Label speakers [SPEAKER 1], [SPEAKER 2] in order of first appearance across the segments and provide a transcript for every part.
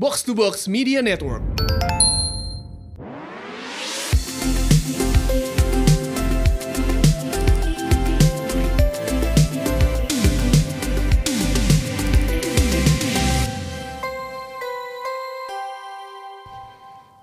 [SPEAKER 1] Box to Box Media Network.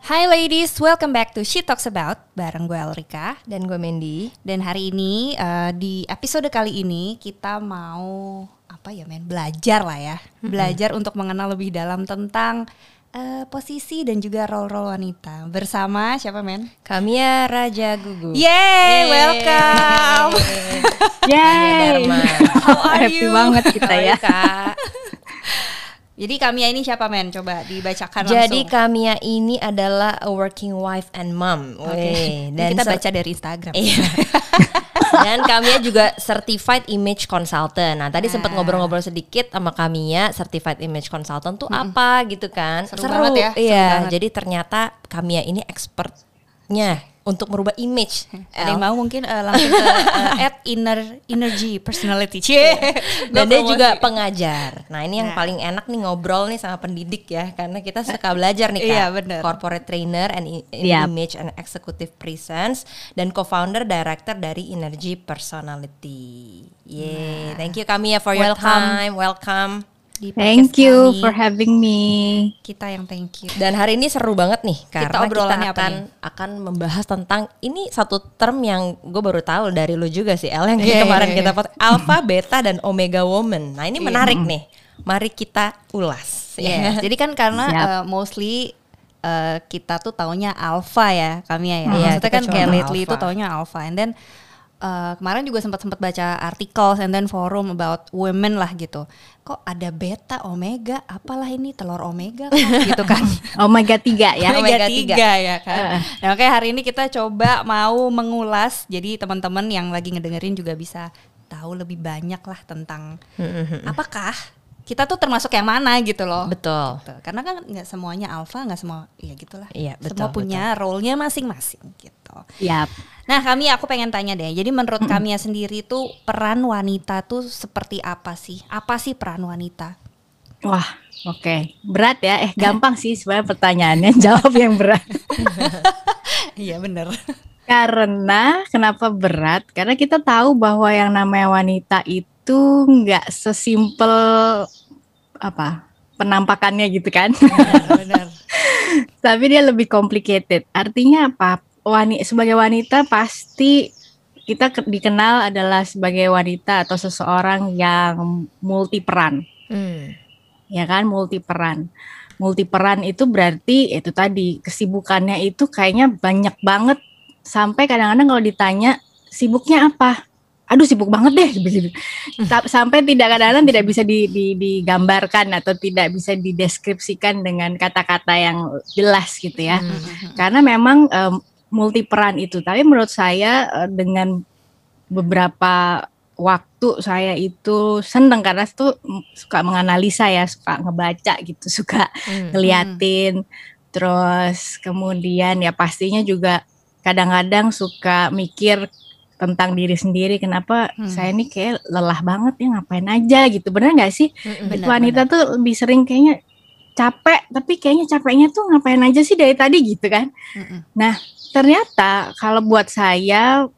[SPEAKER 2] Hai ladies, welcome back to She Talks About bareng gue Elrika
[SPEAKER 3] Dan gue Mandy.
[SPEAKER 2] dan hari ini eh, di episode kali ini kita mau apa ya men belajar lah ya belajar untuk mengenal lebih dalam tentang eh, posisi dan juga role-role wanita bersama siapa men?
[SPEAKER 3] Kamia Raja Gugu.
[SPEAKER 2] Yeay, welcome.
[SPEAKER 4] Yay.
[SPEAKER 3] Dharma.
[SPEAKER 2] How are
[SPEAKER 4] Happy
[SPEAKER 2] you?
[SPEAKER 4] banget kita ya.
[SPEAKER 2] Kak. Jadi Kamia ini siapa men? Coba dibacakan
[SPEAKER 3] Jadi
[SPEAKER 2] langsung.
[SPEAKER 3] Kamia ini adalah a working wife and mom.
[SPEAKER 2] Oke.
[SPEAKER 3] Weh,
[SPEAKER 2] Ini kita baca dari Instagram.
[SPEAKER 3] Iya. Dan Kamia juga certified image consultant. Nah, tadi sempat
[SPEAKER 2] Ah.
[SPEAKER 3] ngobrol-ngobrol sedikit sama Kamia, certified image consultant tuh apa gitu kan?
[SPEAKER 2] Seru banget ya, seru
[SPEAKER 3] Iya,
[SPEAKER 2] banget.
[SPEAKER 3] jadi ternyata Kamia ini expertnya untuk merubah image.
[SPEAKER 2] Ada yang mau mungkin eh, langsung ke eh, at inner energy personality. Cie.
[SPEAKER 3] Dan dia juga pengajar. Nah ini yang
[SPEAKER 2] Nah.
[SPEAKER 3] paling enak nih ngobrol nih sama pendidik ya, karena kita suka belajar nih kak.
[SPEAKER 2] Iya, bener.
[SPEAKER 3] Corporate trainer and i-
[SPEAKER 4] Yap.
[SPEAKER 3] image and executive presence dan co-founder director dari Energy Personality. Yeay, thank you Kamia for your
[SPEAKER 2] Welcome.
[SPEAKER 3] time. Welcome.
[SPEAKER 2] Di podcast
[SPEAKER 4] Thank you
[SPEAKER 2] kami,
[SPEAKER 4] for having me.
[SPEAKER 2] kita yang thank you.
[SPEAKER 3] Dan hari ini seru banget nih karena kita,
[SPEAKER 2] obrolannya apa
[SPEAKER 3] akan
[SPEAKER 2] nih?
[SPEAKER 3] akan membahas tentang ini satu term yang gue baru tahu dari lu juga sih El yang
[SPEAKER 2] Iya,
[SPEAKER 3] kemarin
[SPEAKER 2] iya,
[SPEAKER 3] kita
[SPEAKER 2] iya.
[SPEAKER 3] pot alpha, beta dan omega woman. Nah ini
[SPEAKER 2] Iya.
[SPEAKER 3] menarik nih. Mari kita ulas.
[SPEAKER 2] Yes. Jadi kan karena
[SPEAKER 4] Siap.
[SPEAKER 2] eh, mostly eh, kita tuh taunya alpha ya, kami ya.
[SPEAKER 3] Iya,
[SPEAKER 2] Maksudnya
[SPEAKER 3] kita
[SPEAKER 2] kan kayak lately itu
[SPEAKER 3] alpha.
[SPEAKER 2] taunya alpha and then eh, kemarin juga sempat sempat baca articles and then forum about women lah gitu. Kok ada beta, omega, apalah ini telur omega kah? gitu kan.
[SPEAKER 4] Omega 3 ya.
[SPEAKER 2] Omega
[SPEAKER 3] Omega
[SPEAKER 2] 3 ya kan. Nah, makanya hari ini kita coba mau mengulas jadi teman-teman yang lagi ngedengerin juga bisa tahu lebih banyak lah tentang apakah kita tuh termasuk yang mana gitu loh.
[SPEAKER 3] Betul.
[SPEAKER 2] Gitu. Karena kan nggak semuanya alpha, nggak semua ya gitulah.
[SPEAKER 3] Iya,
[SPEAKER 2] Semua
[SPEAKER 3] betul,
[SPEAKER 2] punya role-nya masing-masing gitu.
[SPEAKER 4] Yap.
[SPEAKER 2] Nah, kami aku pengen tanya deh. Jadi menurut kami sendiri tuh peran wanita tuh seperti apa sih? Apa sih peran wanita?
[SPEAKER 4] Wah, oke. Berat ya. Eh, gampang sih sebenarnya pertanyaannya. Jawab yang berat.
[SPEAKER 2] Iya bener.
[SPEAKER 4] Karena kenapa berat? Karena kita tahu bahwa yang namanya wanita itu nggak sesimpel apa penampakannya gitu kan.
[SPEAKER 2] bener.
[SPEAKER 4] Tapi dia lebih complicated. Artinya apa? Wani sebagai wanita pasti kita ke- dikenal adalah sebagai wanita atau seseorang yang multi peran.
[SPEAKER 3] Hmm.
[SPEAKER 4] ya kan multi peran multi peran itu berarti itu tadi kesibukannya itu kayaknya banyak banget sampai kadang-kadang kalau ditanya sibuknya apa aduh sibuk banget deh begitu Ta- sampai tidak kadang-kadang tidak bisa di- di- digambarkan atau tidak bisa dideskripsikan dengan kata-kata yang jelas gitu ya
[SPEAKER 2] Hmm.
[SPEAKER 4] karena memang em, multi peran itu tapi menurut saya eh, dengan beberapa waktu saya itu seneng karena itu suka menganalisa ya suka ngebaca gitu suka
[SPEAKER 3] Hmm.
[SPEAKER 4] ngeliatin terus kemudian ya pastinya juga kadang-kadang suka mikir tentang diri sendiri kenapa
[SPEAKER 2] Hmm.
[SPEAKER 4] saya ini kayak lelah banget ya ngapain aja gitu bener nggak sih
[SPEAKER 3] Mm-mm.
[SPEAKER 2] Benar,
[SPEAKER 4] wanita tuh lebih sering kayaknya capek tapi kayaknya capeknya tuh ngapain aja sih dari tadi gitu kan
[SPEAKER 2] Mm-mm.
[SPEAKER 4] ternyata kalau buat saya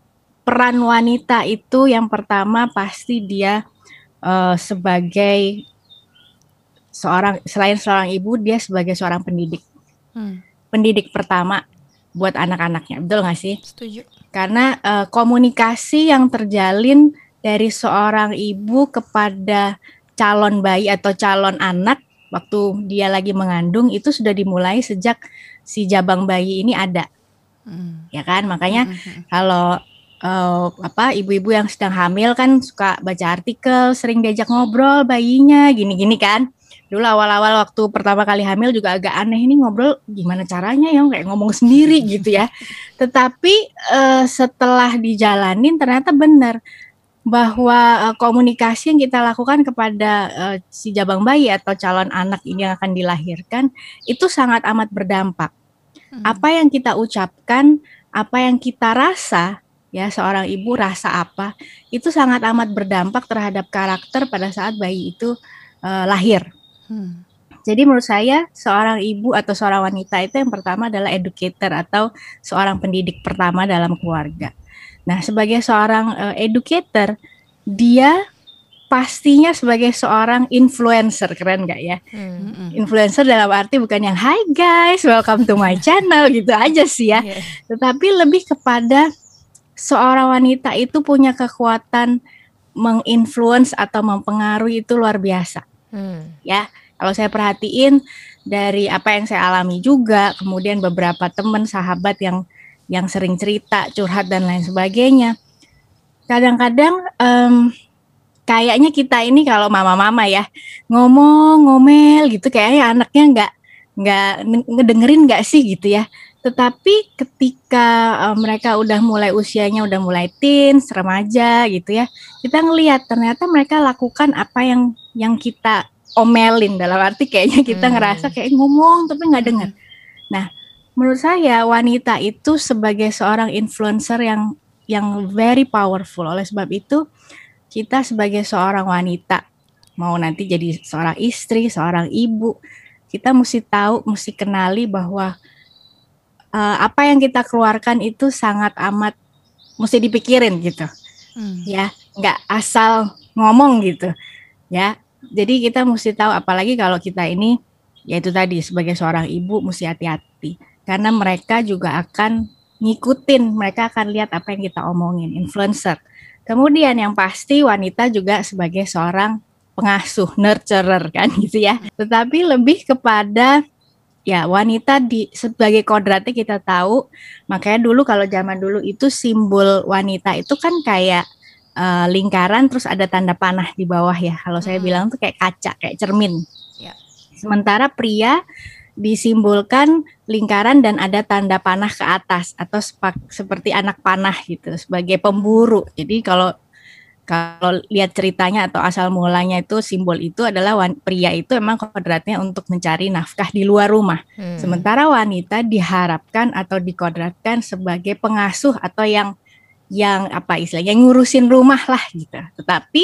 [SPEAKER 4] peran wanita itu yang pertama pasti dia eh, sebagai seorang selain seorang ibu dia sebagai seorang pendidik
[SPEAKER 2] Hmm.
[SPEAKER 4] pendidik pertama buat anak-anaknya betul nggak sih
[SPEAKER 2] Setuju.
[SPEAKER 4] Karena eh, komunikasi yang terjalin dari seorang ibu kepada calon bayi atau calon anak waktu dia lagi mengandung itu sudah dimulai sejak si jabang bayi ini ada
[SPEAKER 2] Hmm.
[SPEAKER 4] ya kan makanya
[SPEAKER 2] Hmm.
[SPEAKER 4] kalau eh, apa ibu-ibu yang sedang hamil kan suka baca artikel, sering diajak ngobrol bayinya gini-gini kan. Dulu awal-awal waktu pertama kali hamil juga agak aneh ini ngobrol gimana caranya ya kayak ngomong sendiri gitu ya. Tetapi eh, setelah dijalanin ternyata benar bahwa eh, komunikasi yang kita lakukan kepada eh, si jabang bayi atau calon anak ini yang akan dilahirkan itu sangat amat berdampak
[SPEAKER 2] Hmm.
[SPEAKER 4] apa yang kita ucapkan, apa yang kita rasa, ya seorang ibu rasa apa, itu sangat amat berdampak terhadap karakter pada saat bayi itu eh, lahir.
[SPEAKER 2] Hmm.
[SPEAKER 4] Jadi menurut saya seorang ibu atau seorang wanita itu yang pertama adalah educator atau seorang pendidik pertama dalam keluarga. Nah, sebagai seorang uh, educator, dia pastinya sebagai seorang influencer keren gak ya? Hmm. Influencer dalam arti bukan yang Hi guys, welcome to my channel gitu aja sih ya. Yeah. Tetapi lebih kepada seorang wanita itu punya kekuatan menginfluence atau mempengaruhi itu luar biasa. Hmm. Ya, kalau saya perhatiin dari apa yang saya alami juga, kemudian beberapa teman sahabat yang yang sering cerita, curhat dan lain sebagainya. Kadang-kadang um, kayaknya kita ini kalau mama-mama ya ngomong ngomel gitu kayaknya anaknya nggak nggak ngedengerin nggak sih gitu ya tetapi ketika uh, mereka udah mulai usianya udah mulai teens remaja gitu ya kita ngelihat ternyata mereka lakukan apa yang yang kita omelin. Dalam arti kayaknya kita hmm. ngerasa kayak ngomong tapi nggak dengar. Nah menurut saya wanita itu sebagai seorang influencer yang yang very powerful. Oleh sebab itu kita sebagai seorang wanita mau nanti jadi seorang istri, seorang ibu, kita mesti tahu, mesti kenali bahwa uh, apa yang kita keluarkan itu sangat amat mesti dipikirin gitu, hmm. ya, nggak asal ngomong gitu, ya. Jadi kita mesti tahu, apalagi kalau kita ini, yaitu tadi sebagai seorang ibu mesti hati-hati, karena mereka juga akan ngikutin, mereka akan lihat apa yang kita omongin, influencer Kemudian yang pasti wanita juga sebagai seorang pengasuh, nurturer kan gitu ya. Tetapi lebih kepada ya wanita di sebagai kodratnya kita tahu. Makanya dulu kalau zaman dulu itu simbol wanita itu kan kayak uh, lingkaran terus ada tanda panah di bawah ya. Kalau hmm. saya bilang tuh kayak kaca, kayak cermin. Ya. Sementara pria disimbolkan lingkaran dan ada tanda panah ke atas atau seperti anak panah gitu sebagai pemburu. Jadi kalau kalau lihat ceritanya atau asal mulanya itu simbol itu adalah pria itu emang kodratnya untuk mencari nafkah di luar rumah. Hmm. Sementara wanita diharapkan atau dikodratkan sebagai pengasuh atau yang yang apa istilahnya ngurusin rumah lah gitu. Tetapi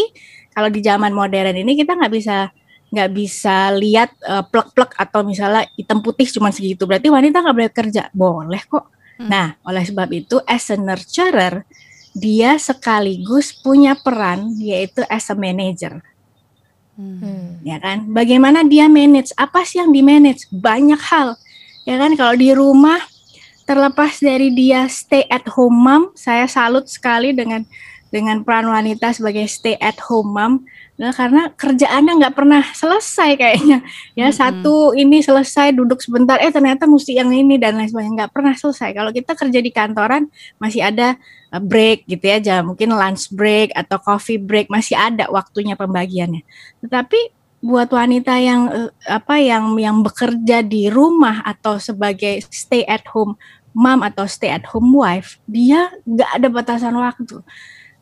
[SPEAKER 4] kalau di zaman modern ini kita nggak bisa nggak bisa lihat uh, plek-plek atau misalnya hitam putih cuma segitu berarti wanita nggak boleh kerja boleh kok hmm. nah oleh sebab itu as a nurturer dia sekaligus punya peran yaitu as a manager. Hmm. ya kan? Bagaimana dia manage? Apa sih yang di manage banyak hal. Ya kan? Kalau di rumah terlepas dari dia stay at home mom saya salut sekali dengan dengan peran wanita sebagai stay at home mom Nah, karena kerjaannya nggak pernah selesai kayaknya. Ya hmm. satu ini selesai duduk sebentar, eh ternyata mesti yang ini dan lain sebagainya nggak pernah selesai. Kalau kita kerja di kantoran masih ada eh, break gitu ya, jam mungkin lunch break atau coffee break masih ada waktunya pembagiannya. Tetapi buat wanita yang eh, apa yang yang bekerja di rumah atau sebagai stay at home mom atau stay at home wife, dia nggak ada batasan waktu.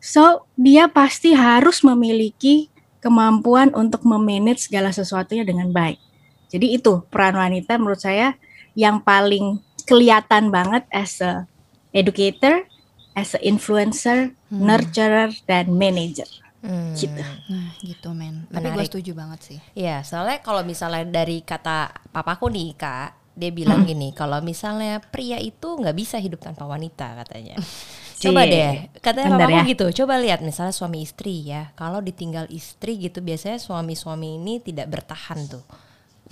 [SPEAKER 4] So dia pasti harus memiliki kemampuan untuk memanage segala sesuatunya dengan baik. Jadi itu peran wanita menurut saya yang paling kelihatan banget as a educator, as a influencer, hmm. nurturer dan manager. Hmm.
[SPEAKER 2] Gitu. Nah, gitu men. Tapi gue setuju banget sih.
[SPEAKER 3] Iya, soalnya kalau misalnya dari kata papaku nih kak, dia bilang hmm. gini, kalau misalnya pria itu nggak bisa hidup tanpa wanita katanya. Coba deh, katanya Bentar ya. gitu. Coba lihat misalnya suami istri ya. Kalau ditinggal istri gitu biasanya suami-suami ini tidak bertahan tuh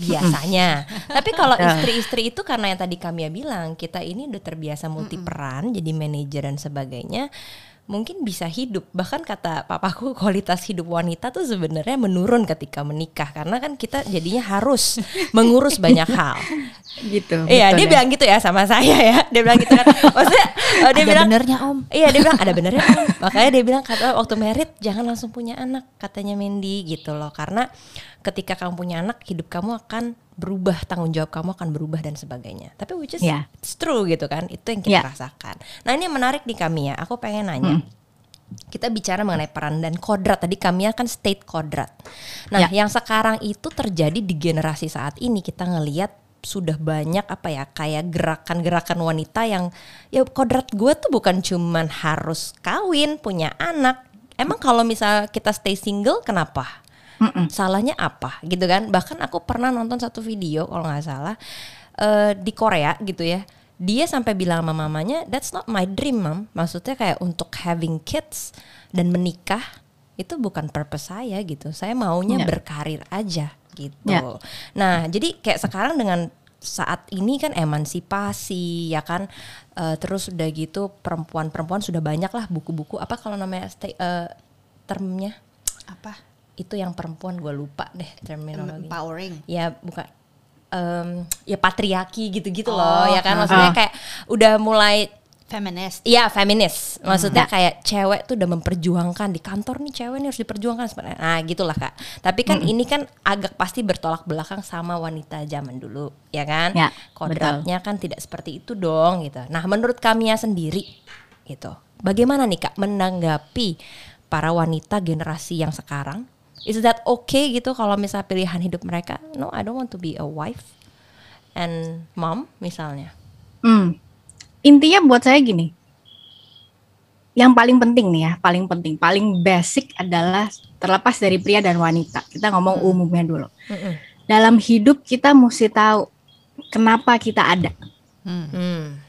[SPEAKER 3] biasanya. Tapi kalau istri-istri itu karena yang tadi kami bilang, kita ini udah terbiasa multi peran, jadi manajer dan sebagainya mungkin bisa hidup. Bahkan kata papaku kualitas hidup wanita tuh sebenarnya menurun ketika menikah. Karena kan kita jadinya harus mengurus banyak hal.
[SPEAKER 4] Gitu
[SPEAKER 3] iya dia ya. bilang gitu ya sama saya ya. Dia bilang gitu kan. Maksudnya
[SPEAKER 2] oh, dia ada bilang benernya om.
[SPEAKER 3] Iya dia bilang ada benernya om. Makanya dia bilang kata waktu merit jangan langsung punya anak katanya Mendy gitu loh. Karena ketika kamu punya anak hidup kamu akan berubah tanggung jawab kamu akan berubah dan sebagainya tapi which is yeah. it's true gitu kan itu yang kita yeah. rasakan nah ini yang menarik nih kami ya aku pengen nanya hmm. kita bicara mengenai peran dan kodrat tadi kami akan state kodrat nah yeah. yang sekarang itu terjadi di generasi saat ini kita ngelihat sudah banyak apa ya kayak gerakan-gerakan wanita yang ya kodrat gue tuh bukan cuman harus kawin punya anak emang kalau misal kita stay single kenapa
[SPEAKER 4] Mm-mm.
[SPEAKER 3] Salahnya apa gitu kan? Bahkan aku pernah nonton satu video kalau nggak salah eh, di Korea gitu ya. Dia sampai bilang sama mamanya, "That's not my dream, Mom." Maksudnya kayak untuk having kids dan menikah itu bukan purpose saya gitu. Saya maunya
[SPEAKER 4] Ya.
[SPEAKER 3] berkarir aja gitu.
[SPEAKER 4] Ya.
[SPEAKER 3] Nah, jadi kayak sekarang dengan saat ini kan emansipasi ya kan Eh, terus udah gitu perempuan-perempuan sudah banyak lah buku-buku apa kalau namanya sta- eh, termnya
[SPEAKER 2] Apa?
[SPEAKER 3] Itu yang perempuan gue lupa deh terminologi
[SPEAKER 2] Empowering.
[SPEAKER 3] ya bukan em, ya patriarki gitu-gitu
[SPEAKER 2] Oh,
[SPEAKER 3] loh ya kan maksudnya
[SPEAKER 4] ah.
[SPEAKER 3] kayak udah mulai
[SPEAKER 2] Feminist.
[SPEAKER 3] Iya feminis, maksudnya kayak cewek tuh udah memperjuangkan di kantor nih cewek nih harus diperjuangkan sebenarnya. Nah gitulah kak. Tapi kan ini kan agak pasti bertolak belakang sama wanita zaman dulu, ya kan?
[SPEAKER 4] Ya,
[SPEAKER 3] Kodratnya kan tidak seperti itu dong gitu. Nah menurut kami sendiri gitu, bagaimana nih kak menanggapi para wanita generasi yang sekarang? Is that okay gitu kalau misalnya pilihan hidup mereka? No, I don't want to be a wife and mom misalnya.
[SPEAKER 4] Hmm. Intinya buat saya gini. Yang paling penting nih ya, paling penting, paling basic adalah terlepas dari pria dan wanita. Kita ngomong umumnya dulu.
[SPEAKER 3] Mm-mm.
[SPEAKER 4] Dalam hidup kita mesti tahu kenapa kita ada.
[SPEAKER 3] Hmm,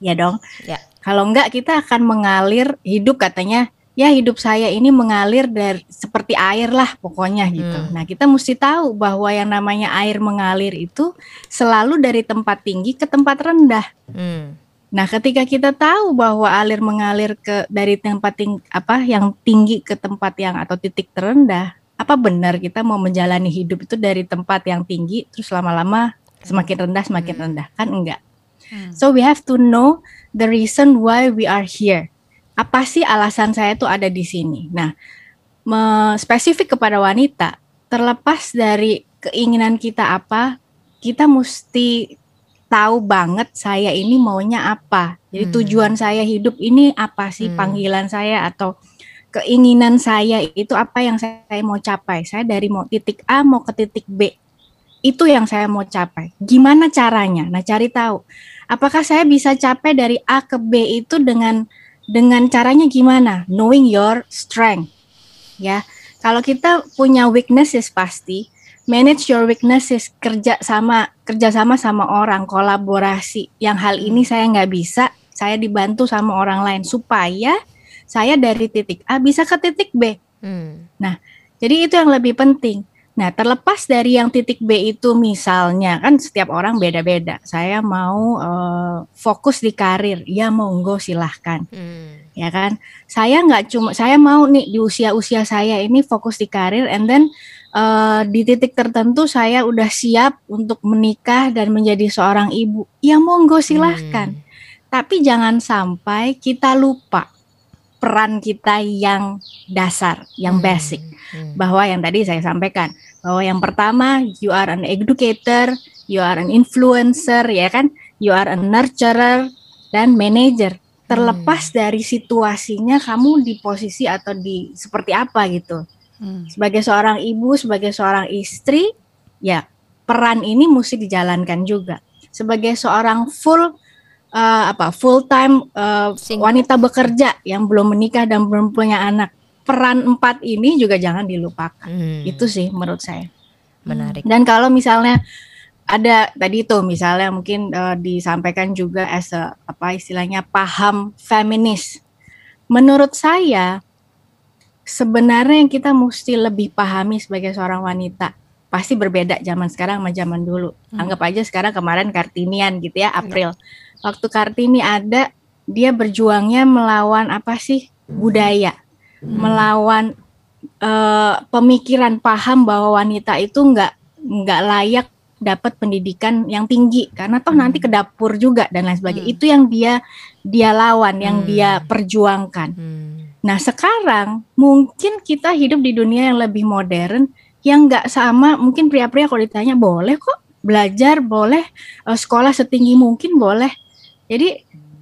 [SPEAKER 4] Ya dong.
[SPEAKER 3] ya.
[SPEAKER 4] Kalau enggak kita akan mengalir hidup katanya ya hidup saya ini mengalir dari seperti air lah pokoknya gitu.
[SPEAKER 3] Hmm.
[SPEAKER 4] Nah, kita mesti tahu bahwa yang namanya air mengalir itu selalu dari tempat tinggi ke tempat rendah.
[SPEAKER 3] Hmm.
[SPEAKER 4] Nah, ketika kita tahu bahwa alir mengalir ke dari tempat ting, apa yang tinggi ke tempat yang atau titik terendah, apa benar kita mau menjalani hidup itu dari tempat yang tinggi terus lama-lama semakin rendah semakin rendah? Kan enggak. So we have to know the reason why we are here. Apa sih alasan saya tuh ada di sini? Nah, spesifik kepada wanita, terlepas dari keinginan kita apa, kita mesti tahu banget saya ini maunya apa. Jadi
[SPEAKER 3] Hmm.
[SPEAKER 4] tujuan saya hidup ini apa sih
[SPEAKER 3] Hmm.
[SPEAKER 4] panggilan saya atau keinginan saya itu apa yang saya mau capai. Saya dari mau titik A mau ke titik B. Itu yang saya mau capai. Gimana caranya? Nah, cari tahu. Apakah saya bisa capai dari A ke B itu dengan dengan caranya gimana? Knowing your strength. Ya. Kalau kita punya weaknesses pasti manage your weaknesses kerja sama kerja sama sama orang kolaborasi yang hal ini saya nggak bisa saya dibantu sama orang lain supaya saya dari titik A bisa ke titik B
[SPEAKER 3] Hmm.
[SPEAKER 4] jadi itu yang lebih penting nah terlepas dari yang titik B itu misalnya kan setiap orang beda-beda. Saya mau eh, fokus di karir ya monggo silahkan.
[SPEAKER 3] Hmm.
[SPEAKER 4] ya kan? Saya nggak cuma saya mau nih di usia-usia saya ini fokus di karir and then eh, di titik tertentu saya udah siap untuk menikah dan menjadi seorang ibu. Ya monggo silahkan. Tapi jangan sampai kita lupa peran kita yang dasar yang
[SPEAKER 3] Hmm.
[SPEAKER 4] basic
[SPEAKER 3] Hmm.
[SPEAKER 4] bahwa yang tadi saya sampaikan bahwa yang pertama you are an educator, you are an influencer ya kan, you are a nurturer dan manager. Terlepas dari situasinya kamu di posisi atau di seperti apa gitu.
[SPEAKER 2] Hmm.
[SPEAKER 4] Sebagai seorang ibu, sebagai seorang istri, ya peran ini mesti dijalankan juga. Sebagai seorang full eh, apa full time
[SPEAKER 3] Sing-
[SPEAKER 4] wanita bekerja yang belum menikah dan belum punya anak, peran empat ini juga jangan dilupakan.
[SPEAKER 3] Hmm.
[SPEAKER 4] Itu sih menurut saya.
[SPEAKER 3] menarik.
[SPEAKER 4] Dan kalau misalnya ada tadi itu misalnya mungkin eh, disampaikan juga as a, apa istilahnya paham feminis. Menurut saya sebenarnya yang kita mesti lebih pahami sebagai seorang wanita pasti berbeda zaman sekarang sama zaman dulu. Anggap aja sekarang kemarin Kartinian gitu ya April. Waktu Kartini ada dia berjuangnya melawan apa sih budaya, melawan eh, pemikiran paham bahwa wanita itu nggak nggak layak dapat pendidikan yang tinggi karena toh nanti ke dapur juga dan lain sebagainya.
[SPEAKER 2] Hmm.
[SPEAKER 4] Itu yang dia dia lawan, yang
[SPEAKER 3] Hmm.
[SPEAKER 4] dia perjuangkan.
[SPEAKER 3] Hmm.
[SPEAKER 4] Nah sekarang mungkin kita hidup di dunia yang lebih modern yang nggak sama mungkin pria-pria kalau ditanya boleh kok belajar boleh eh, sekolah setinggi mungkin boleh jadi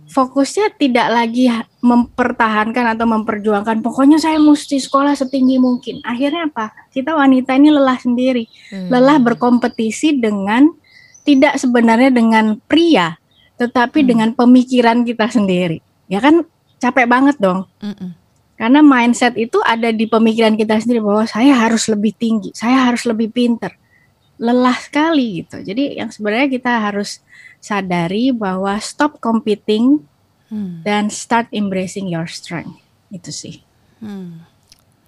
[SPEAKER 4] fokusnya tidak lagi ha- mempertahankan atau memperjuangkan pokoknya saya mesti sekolah setinggi mungkin akhirnya apa kita wanita ini lelah sendiri
[SPEAKER 3] Hmm.
[SPEAKER 4] lelah berkompetisi dengan tidak sebenarnya dengan pria tetapi
[SPEAKER 2] Hmm.
[SPEAKER 4] dengan pemikiran kita sendiri ya kan capek banget dong
[SPEAKER 2] Mm-mm.
[SPEAKER 4] Karena mindset itu ada di pemikiran kita sendiri bahwa saya harus lebih tinggi, saya harus lebih pinter. Lelah sekali gitu. Jadi yang sebenarnya kita harus sadari bahwa stop competing
[SPEAKER 2] Hmm.
[SPEAKER 4] dan start embracing your strength. Itu sih.
[SPEAKER 2] Hmm.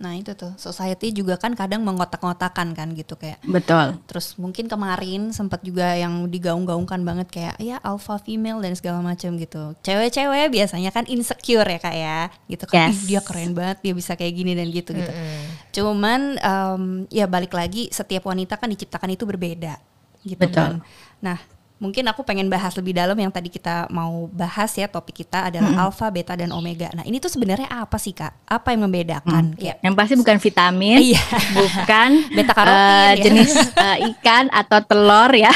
[SPEAKER 2] Nah itu tuh. Society juga kan kadang mengotak-ngotakan kan gitu kayak.
[SPEAKER 4] Betul.
[SPEAKER 2] terus mungkin kemarin sempat juga yang digaung-gaungkan banget kayak ya alpha female dan segala macam gitu. Cewek-cewek biasanya kan insecure ya kak ya. Gitu kan
[SPEAKER 4] Yes.
[SPEAKER 2] "Ih, dia keren banget dia bisa kayak gini dan gitu gitu. Cuman em, ya balik lagi setiap wanita kan diciptakan itu berbeda gitu
[SPEAKER 4] Betul.
[SPEAKER 2] kan. Nah mungkin aku pengen bahas lebih dalam yang tadi kita mau bahas ya topik kita adalah alpha beta dan omega nah ini tuh sebenarnya apa sih kak apa yang membedakan kayak
[SPEAKER 4] Yang pasti bukan vitamin,
[SPEAKER 2] Iya.
[SPEAKER 4] bukan
[SPEAKER 2] Beta karotin
[SPEAKER 4] eh,
[SPEAKER 2] ya.
[SPEAKER 4] jenis eh, ikan atau telur ya.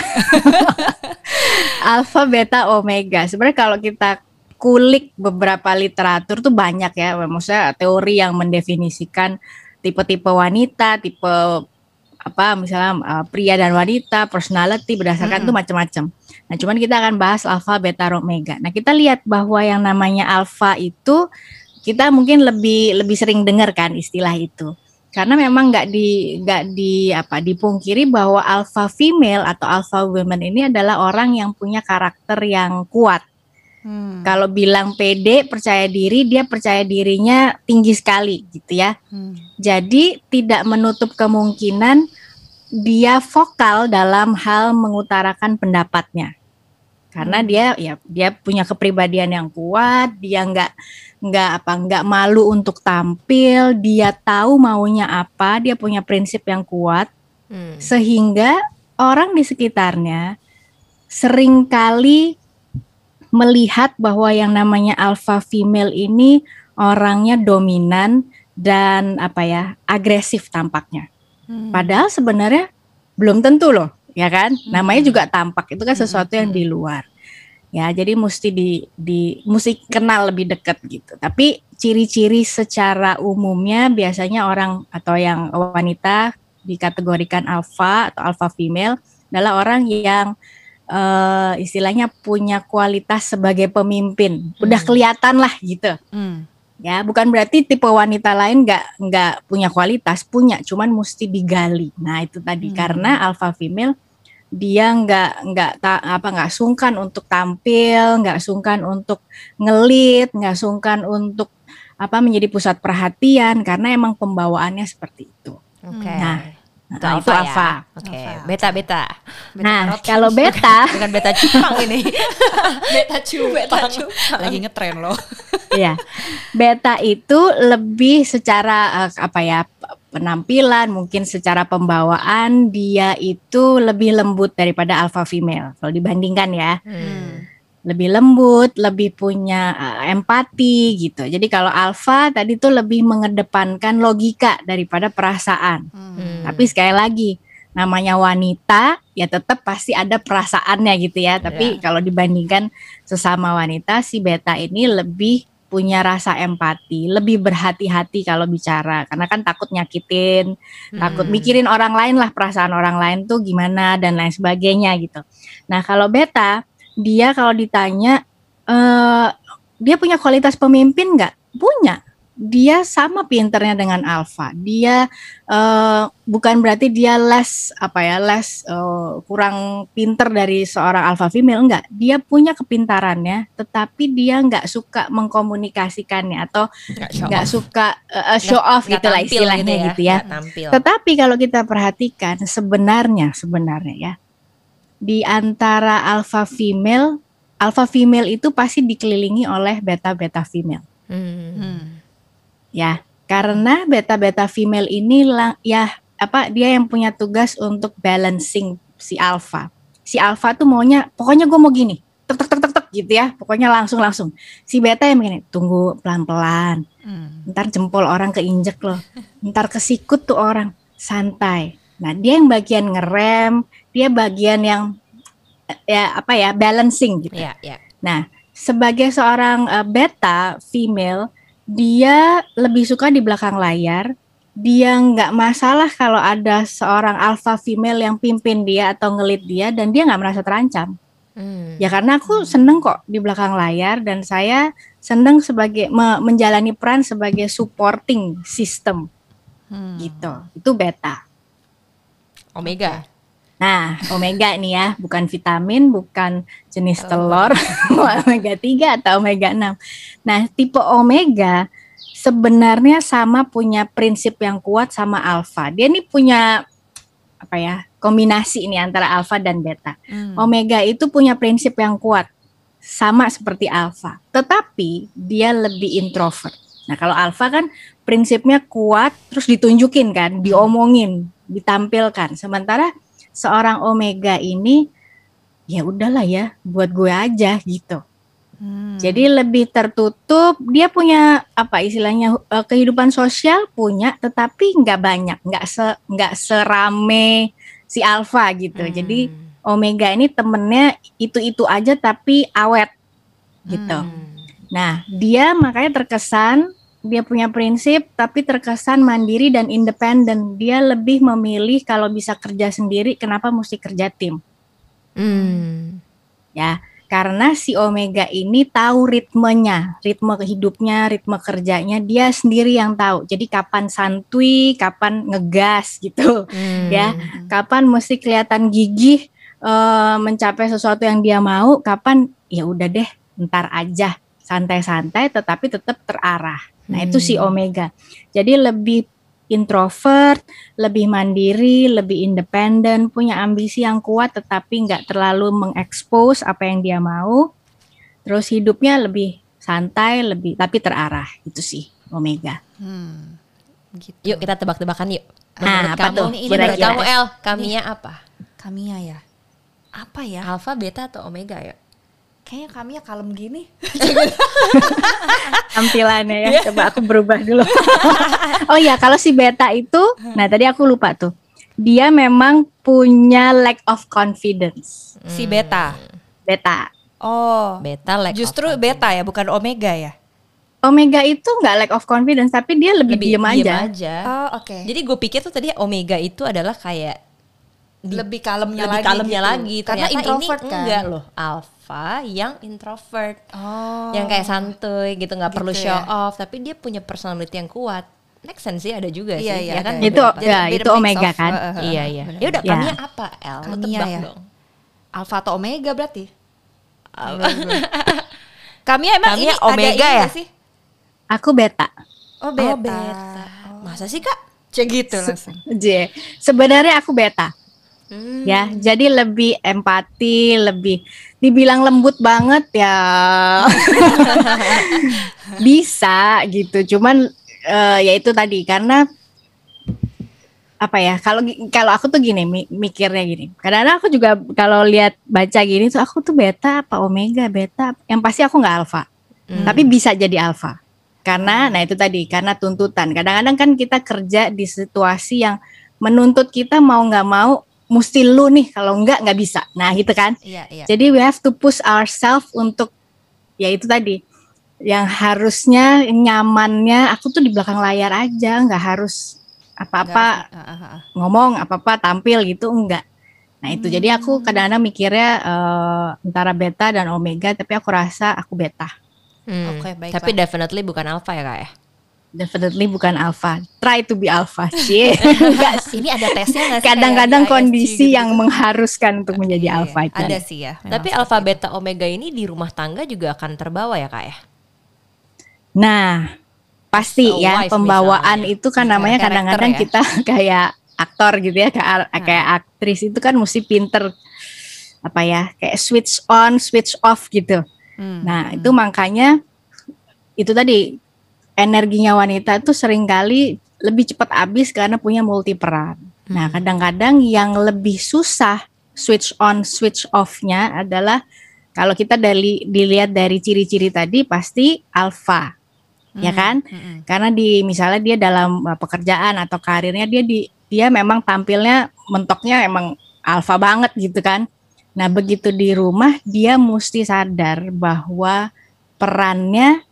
[SPEAKER 4] Alpha, beta, omega. Sebenarnya kalau kita kulik beberapa literatur tuh banyak ya, maksudnya teori yang mendefinisikan tipe-tipe wanita, tipe apa misalnya eh, pria dan wanita, personality berdasarkan tuh macam-macam. Nah, cuman kita akan bahas alpha, beta, omega. Nah, kita lihat bahwa yang namanya alpha itu kita mungkin lebih lebih sering dengar kan istilah itu karena memang nggak di nggak di apa dipungkiri bahwa alpha female atau alpha women ini adalah orang yang punya karakter yang kuat
[SPEAKER 2] Hmm.
[SPEAKER 4] kalau bilang pede percaya diri dia percaya dirinya tinggi sekali gitu ya
[SPEAKER 2] Hmm.
[SPEAKER 4] jadi tidak menutup kemungkinan dia vokal dalam hal mengutarakan pendapatnya karena dia ya dia punya kepribadian yang kuat dia nggak nggak apa nggak malu untuk tampil dia tahu maunya apa dia punya prinsip yang kuat
[SPEAKER 3] Hmm.
[SPEAKER 4] sehingga orang di sekitarnya sering kali melihat bahwa yang namanya alpha female ini orangnya dominan dan apa ya agresif tampaknya.
[SPEAKER 2] Hmm.
[SPEAKER 4] Padahal sebenarnya belum tentu loh, ya kan? Namanya juga tampak itu kan sesuatu yang di luar. Ya, jadi mesti di di mesti kenal lebih dekat gitu. Tapi ciri-ciri secara umumnya biasanya orang atau yang wanita dikategorikan alpha atau alpha female adalah orang yang eh, istilahnya punya kualitas sebagai pemimpin. Udah kelihatan lah gitu
[SPEAKER 2] Hmm.
[SPEAKER 4] ya bukan berarti tipe wanita lain nggak nggak punya kualitas punya cuman mesti digali nah itu tadi
[SPEAKER 2] Hmm.
[SPEAKER 4] karena alpha female dia nggak nggak apa nggak sungkan untuk tampil nggak sungkan untuk ngelit nggak sungkan untuk apa menjadi pusat perhatian karena emang pembawaannya seperti itu
[SPEAKER 3] Oke.
[SPEAKER 4] Nah,
[SPEAKER 3] Itu
[SPEAKER 4] nah,
[SPEAKER 3] alpha
[SPEAKER 4] itu
[SPEAKER 3] ya.
[SPEAKER 4] alpha.
[SPEAKER 3] Oke,
[SPEAKER 2] Alpha.
[SPEAKER 3] beta beta.
[SPEAKER 2] Beta
[SPEAKER 4] nah
[SPEAKER 2] karot.
[SPEAKER 4] kalau beta
[SPEAKER 3] Bukan beta cupang ini.
[SPEAKER 2] beta cupang. Lagi ngetren loh.
[SPEAKER 4] ya beta itu lebih secara eh, apa ya penampilan mungkin secara pembawaan dia itu lebih lembut daripada alpha female kalau dibandingkan ya
[SPEAKER 3] Hmm.
[SPEAKER 4] Lebih lembut lebih punya eh, empati gitu jadi kalau alpha tadi tuh lebih mengedepankan logika daripada perasaan
[SPEAKER 3] Hmm.
[SPEAKER 4] tapi sekali lagi namanya wanita ya tetap pasti ada perasaannya gitu ya. Tapi
[SPEAKER 3] Ya.
[SPEAKER 4] kalau dibandingkan sesama wanita si beta ini lebih punya rasa empati, lebih berhati-hati kalau bicara karena kan takut nyakitin, takut
[SPEAKER 3] Hmm.
[SPEAKER 4] mikirin orang lain lah perasaan orang lain tuh gimana dan lain sebagainya gitu. Nah, kalau beta dia kalau ditanya eh dia punya kualitas pemimpin nggak? Punya. Dia sama pinternya dengan alpha. Dia eh, bukan berarti dia less apa ya less eh, kurang pinter dari seorang alpha female enggak dia punya kepintarannya tetapi dia nggak suka mengkomunikasikannya atau
[SPEAKER 3] Nggak
[SPEAKER 4] suka eh, show off
[SPEAKER 3] Nggak
[SPEAKER 4] gitu lah
[SPEAKER 3] tampil
[SPEAKER 4] istilahnya gitu ya,
[SPEAKER 3] Nggak tampil.
[SPEAKER 4] tetapi kalau kita perhatikan sebenarnya sebenarnya ya di antara alpha female alpha female itu pasti dikelilingi oleh beta beta female.
[SPEAKER 3] Hmm.
[SPEAKER 4] Ya karena beta beta female ini lang, ya apa dia yang punya tugas untuk balancing si alpha. Si alpha tuh maunya pokoknya gue mau gini tek tek tek tek tek gitu ya pokoknya langsung langsung. Si beta yang begini tunggu pelan pelan
[SPEAKER 2] Hmm.
[SPEAKER 4] ntar jempol orang keinjek loh. Ntar kesikut tuh orang santai. Nah dia yang bagian ngerem dia bagian yang eh, ya apa ya balancing gitu
[SPEAKER 3] Ya, ya.
[SPEAKER 4] Nah, sebagai seorang eh, beta female, dia lebih suka di belakang layar. Dia nggak masalah kalau ada seorang alpha female yang pimpin dia atau ngelit dia dan dia nggak merasa terancam. Ya karena aku seneng kok di belakang layar dan saya seneng sebagai me- menjalani peran sebagai supporting system
[SPEAKER 2] Hmm.
[SPEAKER 4] gitu. Itu beta.
[SPEAKER 3] Omega.
[SPEAKER 4] Nah, omega nih ya, bukan vitamin, bukan jenis telur, omega 3 atau omega 6. Nah, tipe omega sebenarnya sama punya prinsip yang kuat sama alfa. Dia nih punya apa ya? kombinasi ini antara alfa dan beta.
[SPEAKER 2] Hmm.
[SPEAKER 4] Omega itu punya prinsip yang kuat, sama seperti alfa, tetapi dia lebih introvert. Nah, kalau alfa kan prinsipnya kuat, terus ditunjukin kan, diomongin, ditampilkan. Sementara seorang omega ini, ya udahlah ya, buat gue aja gitu.
[SPEAKER 2] Hmm.
[SPEAKER 4] Jadi lebih tertutup, dia punya apa istilahnya eh, kehidupan sosial punya, tetapi nggak banyak, nggak se nggak serame si alfa gitu.
[SPEAKER 3] Hmm.
[SPEAKER 4] Jadi Omega ini temennya itu-itu aja tapi awet gitu.
[SPEAKER 3] Hmm.
[SPEAKER 4] Nah, dia makanya terkesan dia punya prinsip tapi terkesan mandiri dan independen. Dia lebih memilih kalau bisa kerja sendiri kenapa mesti kerja tim.
[SPEAKER 3] Hmm.
[SPEAKER 4] Ya, karena si Omega ini tahu ritmenya, ritme hidupnya, ritme kerjanya dia sendiri yang tahu. Jadi kapan santuy, kapan ngegas gitu.
[SPEAKER 3] Hmm.
[SPEAKER 4] Ya, kapan mesti kelihatan gigih eh, mencapai sesuatu yang dia mau, kapan ya udah deh, ntar aja, santai-santai tetapi tetap terarah. Nah, itu si
[SPEAKER 3] Hmm.
[SPEAKER 4] Omega. Jadi lebih introvert, lebih mandiri, lebih independen, punya ambisi yang kuat tetapi nggak terlalu mengekspos apa yang dia mau. Terus hidupnya lebih santai, lebih tapi terarah. Itu sih Omega.
[SPEAKER 2] Hmm. Gitu.
[SPEAKER 3] Yuk kita tebak-tebakan yuk.
[SPEAKER 4] Ah,
[SPEAKER 3] Menurut
[SPEAKER 4] apa
[SPEAKER 3] kamu,
[SPEAKER 4] tuh?
[SPEAKER 3] ini kamu El, Kamia apa?
[SPEAKER 2] Kamia ya. Apa ya?
[SPEAKER 3] Alpha, beta atau omega ya?
[SPEAKER 2] Kayaknya Kamia kalem gini.
[SPEAKER 4] tampilannya ya. Coba aku berubah dulu. oh ya, kalau si beta itu, nah tadi aku lupa tuh. Dia memang punya lack of confidence.
[SPEAKER 2] Si beta.
[SPEAKER 4] Beta.
[SPEAKER 2] Oh.
[SPEAKER 3] Beta like
[SPEAKER 2] Justru
[SPEAKER 3] apa?
[SPEAKER 2] beta ya, bukan omega ya.
[SPEAKER 4] Omega itu nggak lack of confidence, tapi dia lebih,
[SPEAKER 3] lebih
[SPEAKER 4] diem aja.
[SPEAKER 2] Oh, oke.
[SPEAKER 3] Jadi gue pikir tuh tadi omega itu adalah kayak di-
[SPEAKER 2] lebih kalemnya
[SPEAKER 3] lebih
[SPEAKER 2] lagi.
[SPEAKER 3] kalemnya
[SPEAKER 2] gitu.
[SPEAKER 3] lagi.
[SPEAKER 2] Karena
[SPEAKER 3] Ternyata
[SPEAKER 2] introvert
[SPEAKER 3] ini
[SPEAKER 2] kan.
[SPEAKER 3] enggak loh. Alpha yang introvert.
[SPEAKER 2] Oh.
[SPEAKER 3] Yang kayak santuy gitu nggak
[SPEAKER 2] Gitu
[SPEAKER 3] perlu show
[SPEAKER 2] ya.
[SPEAKER 3] off, tapi dia punya personality yang kuat. Make sense sih ada juga
[SPEAKER 2] Iya,
[SPEAKER 3] sih,
[SPEAKER 2] iya,
[SPEAKER 3] ya kan?
[SPEAKER 4] Itu ya, itu omega
[SPEAKER 2] of,
[SPEAKER 4] kan.
[SPEAKER 2] uh, uh, uh,
[SPEAKER 3] Iya iya. Ya udah
[SPEAKER 4] Ya.
[SPEAKER 3] Kamia apa
[SPEAKER 2] Kamia
[SPEAKER 3] tebak
[SPEAKER 2] ya.
[SPEAKER 3] dong.
[SPEAKER 2] Alpha atau omega berarti? Kamia emang
[SPEAKER 3] Kamia
[SPEAKER 2] ini
[SPEAKER 3] omega
[SPEAKER 2] ada ini
[SPEAKER 3] ya?
[SPEAKER 2] sih?
[SPEAKER 4] Aku beta.
[SPEAKER 2] Oh beta.
[SPEAKER 3] Oh, beta. Masa sih kak?
[SPEAKER 2] Cek gitu langsung.
[SPEAKER 4] J. Sebenarnya aku beta.
[SPEAKER 3] Hmm.
[SPEAKER 4] Ya, jadi lebih empati, lebih dibilang lembut banget ya. Bisa gitu. Cuman eh, ya itu tadi karena apa ya kalau kalau aku tuh gini mi- mikirnya gini kadang-kadang aku juga kalau lihat baca gini tuh aku tuh beta apa omega beta yang pasti aku nggak alfa
[SPEAKER 3] Hmm.
[SPEAKER 4] tapi bisa jadi alfa karena nah itu tadi karena tuntutan kadang-kadang kan kita kerja di situasi yang menuntut kita mau nggak mau mesti lu nih kalau nggak nggak bisa nah gitu kan
[SPEAKER 2] Iya, iya.
[SPEAKER 4] jadi we have to push ourselves untuk ya itu tadi yang harusnya nyamannya aku tuh di belakang layar aja nggak harus apa-apa
[SPEAKER 2] ah.
[SPEAKER 4] ngomong apa-apa tampil gitu enggak. Nah itu jadi
[SPEAKER 2] Hmm.
[SPEAKER 4] aku kadang-kadang mikirnya eh, antara beta dan omega tapi aku rasa aku beta.
[SPEAKER 3] Hmm.
[SPEAKER 2] Oke, baiklah.
[SPEAKER 3] Tapi definitely bukan alpha ya kak ya?
[SPEAKER 4] Definitely bukan alpha. Try to be alpha sih. Enggak sih.
[SPEAKER 2] Ini ada tesnya nggak sih?
[SPEAKER 4] Kadang-kadang kondisi
[SPEAKER 2] gitu-gitu?
[SPEAKER 4] yang mengharuskan untuk menjadi
[SPEAKER 2] Iya, iya.
[SPEAKER 4] alpha itu.
[SPEAKER 2] Ada sih ya. memang
[SPEAKER 3] Tapi alpha beta omega ini di rumah tangga juga akan terbawa ya kak ya?
[SPEAKER 4] Nah, pasti
[SPEAKER 3] As a
[SPEAKER 4] ya
[SPEAKER 3] wife
[SPEAKER 4] pembawaan
[SPEAKER 3] misalnya.
[SPEAKER 4] itu kan namanya kadang-kadang
[SPEAKER 2] ya.
[SPEAKER 4] kita kayak aktor gitu ya, kayak kayak aktris itu kan mesti pinter apa ya, kayak switch on, switch off gitu.
[SPEAKER 2] Hmm,
[SPEAKER 4] Nah,
[SPEAKER 2] hmm.
[SPEAKER 4] itu makanya itu tadi energinya wanita itu sering kali lebih cepat habis karena punya multi peran. Nah, kadang-kadang yang lebih susah switch on switch off-nya adalah kalau kita dari dilihat dari ciri-ciri tadi pasti alpha. Ya kan?
[SPEAKER 2] Hmm,
[SPEAKER 4] Karena di misalnya dia dalam uh, pekerjaan atau karirnya dia di dia memang tampilnya mentoknya emang alfa banget gitu kan. Nah, begitu di rumah dia mesti sadar bahwa perannya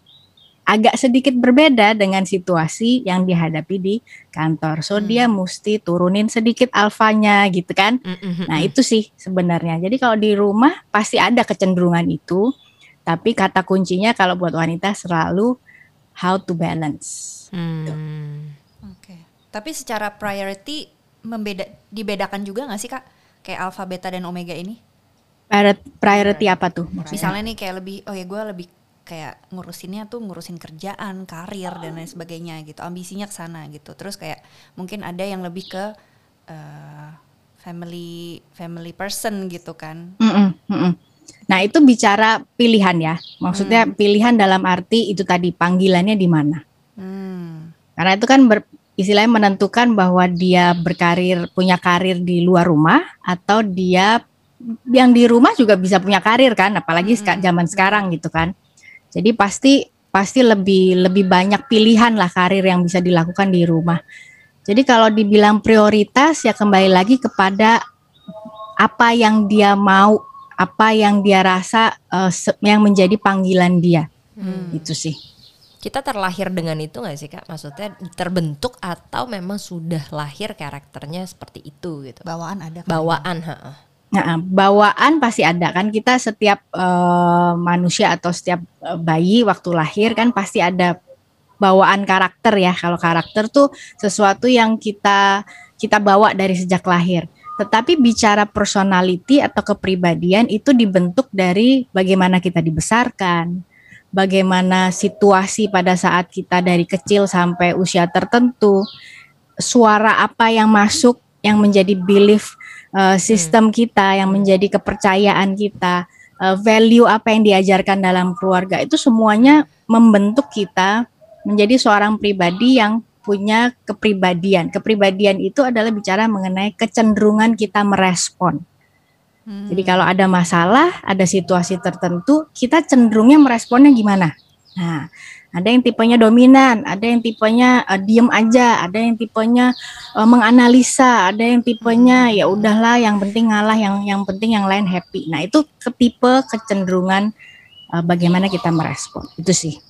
[SPEAKER 4] agak sedikit berbeda dengan situasi yang dihadapi di kantor. So
[SPEAKER 3] Hmm.
[SPEAKER 4] dia mesti turunin sedikit alfanya gitu kan.
[SPEAKER 3] Mm-mm.
[SPEAKER 4] Nah, itu sih sebenarnya. Jadi kalau di rumah pasti ada kecenderungan itu, tapi kata kuncinya kalau buat wanita selalu how to balance.
[SPEAKER 3] Hmm.
[SPEAKER 2] Oke. Tapi secara priority membeda dibedakan juga nggak sih kak? Kayak alpha, beta dan omega ini?
[SPEAKER 4] Prior- Priority apa tuh? maksudnya?
[SPEAKER 2] Misalnya nih kayak lebih, oh ya gue lebih kayak ngurusinnya tuh ngurusin kerjaan, karir dan lain sebagainya gitu. Ambisinya ke sana gitu. Terus kayak mungkin ada yang lebih ke eh, family family person gitu kan.
[SPEAKER 4] Mm-mm, mm-mm. Nah, itu bicara pilihan ya. Maksudnya pilihan dalam arti itu tadi panggilannya di mana.
[SPEAKER 2] Hmm.
[SPEAKER 4] Karena itu kan ber- istilahnya menentukan bahwa dia berkarir punya karir di luar rumah atau dia yang di rumah juga bisa punya karir kan, apalagi seka- zaman sekarang gitu kan. Jadi pasti pasti lebih lebih banyak pilihan lah karir yang bisa dilakukan di rumah. Jadi kalau dibilang prioritas ya kembali lagi kepada apa yang dia mau, apa yang dia rasa se- yang menjadi panggilan dia. Itu sih.
[SPEAKER 3] Kita terlahir dengan itu nggak sih kak? Maksudnya terbentuk atau memang sudah lahir karakternya seperti itu gitu?
[SPEAKER 2] Bawaan ada kan?
[SPEAKER 3] Bawaan, ha.
[SPEAKER 4] Nah, bawaan pasti ada kan kita setiap eh, manusia atau setiap eh, bayi waktu lahir kan pasti ada bawaan karakter ya. Kalau karakter tuh sesuatu yang kita kita bawa dari sejak lahir. Tetapi bicara personality atau kepribadian itu dibentuk dari bagaimana kita dibesarkan, bagaimana situasi pada saat kita dari kecil sampai usia tertentu, suara apa yang masuk yang menjadi belief uh, sistem kita, yang menjadi kepercayaan kita, uh, value apa yang diajarkan dalam keluarga itu semuanya membentuk kita menjadi seorang pribadi yang punya kepribadian. Kepribadian itu adalah bicara mengenai kecenderungan kita merespon.
[SPEAKER 2] Hmm.
[SPEAKER 4] Jadi kalau ada masalah, ada situasi tertentu, kita cenderungnya meresponnya gimana? Nah, ada yang tipenya dominan, ada yang tipenya eh, diem aja, ada yang tipenya eh, menganalisa, ada yang tipenya ya udahlah, yang penting ngalah, yang yang penting yang lain happy. Nah, itu ke tipe kecenderungan eh, bagaimana kita merespon. Itu sih.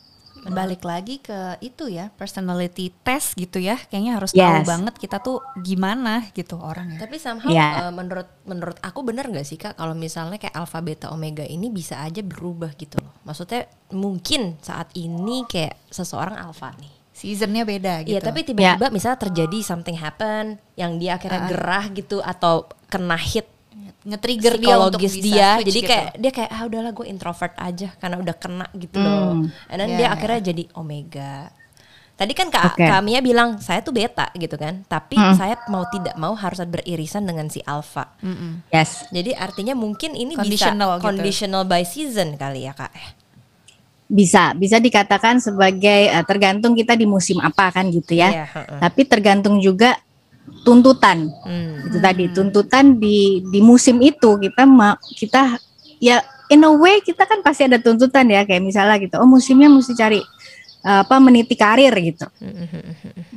[SPEAKER 2] Balik lagi ke itu ya personality test gitu ya kayaknya harus tahu
[SPEAKER 4] Yes.
[SPEAKER 2] banget kita tuh gimana gitu orangnya
[SPEAKER 3] Tapi somehow
[SPEAKER 4] Iya.
[SPEAKER 3] eh, menurut menurut aku benar nggak sih kak kalau misalnya kayak alpha beta omega ini bisa aja berubah gitu loh. Maksudnya mungkin saat ini kayak seseorang alpha nih.
[SPEAKER 2] seasonnya beda gitu
[SPEAKER 3] Iya tapi tiba-tiba misalnya terjadi something happen yang dia akhirnya gerah gitu atau kena hit
[SPEAKER 2] nge-trigger dia untuk bisa
[SPEAKER 3] dia,
[SPEAKER 2] switch
[SPEAKER 3] jadi
[SPEAKER 2] gitu.
[SPEAKER 3] kayak dia kayak ah udahlah gue introvert aja karena udah kena gitu loh.
[SPEAKER 4] Hmm.
[SPEAKER 3] And then
[SPEAKER 2] Ya,
[SPEAKER 3] dia
[SPEAKER 2] ya.
[SPEAKER 3] akhirnya jadi omega. Tadi kan Kak,
[SPEAKER 4] Oke.
[SPEAKER 3] Kak Mia bilang saya tuh beta gitu kan, tapi
[SPEAKER 4] Hmm.
[SPEAKER 3] saya mau tidak mau harus beririsan dengan si alpha.
[SPEAKER 2] Mm-mm.
[SPEAKER 4] Yes.
[SPEAKER 3] Jadi artinya mungkin ini
[SPEAKER 2] Conditional
[SPEAKER 3] bisa
[SPEAKER 2] gitu.
[SPEAKER 3] conditional by season kali ya kak.
[SPEAKER 4] Bisa, bisa dikatakan sebagai eh, tergantung kita di musim apa kan gitu ya.
[SPEAKER 3] Iya, heeh.
[SPEAKER 4] Tapi tergantung juga tuntutan.
[SPEAKER 3] Hmm.
[SPEAKER 4] itu tadi tuntutan di di musim itu kita ma, kita ya in a way kita kan pasti ada tuntutan ya kayak misalnya gitu oh musimnya mesti cari apa meniti karir gitu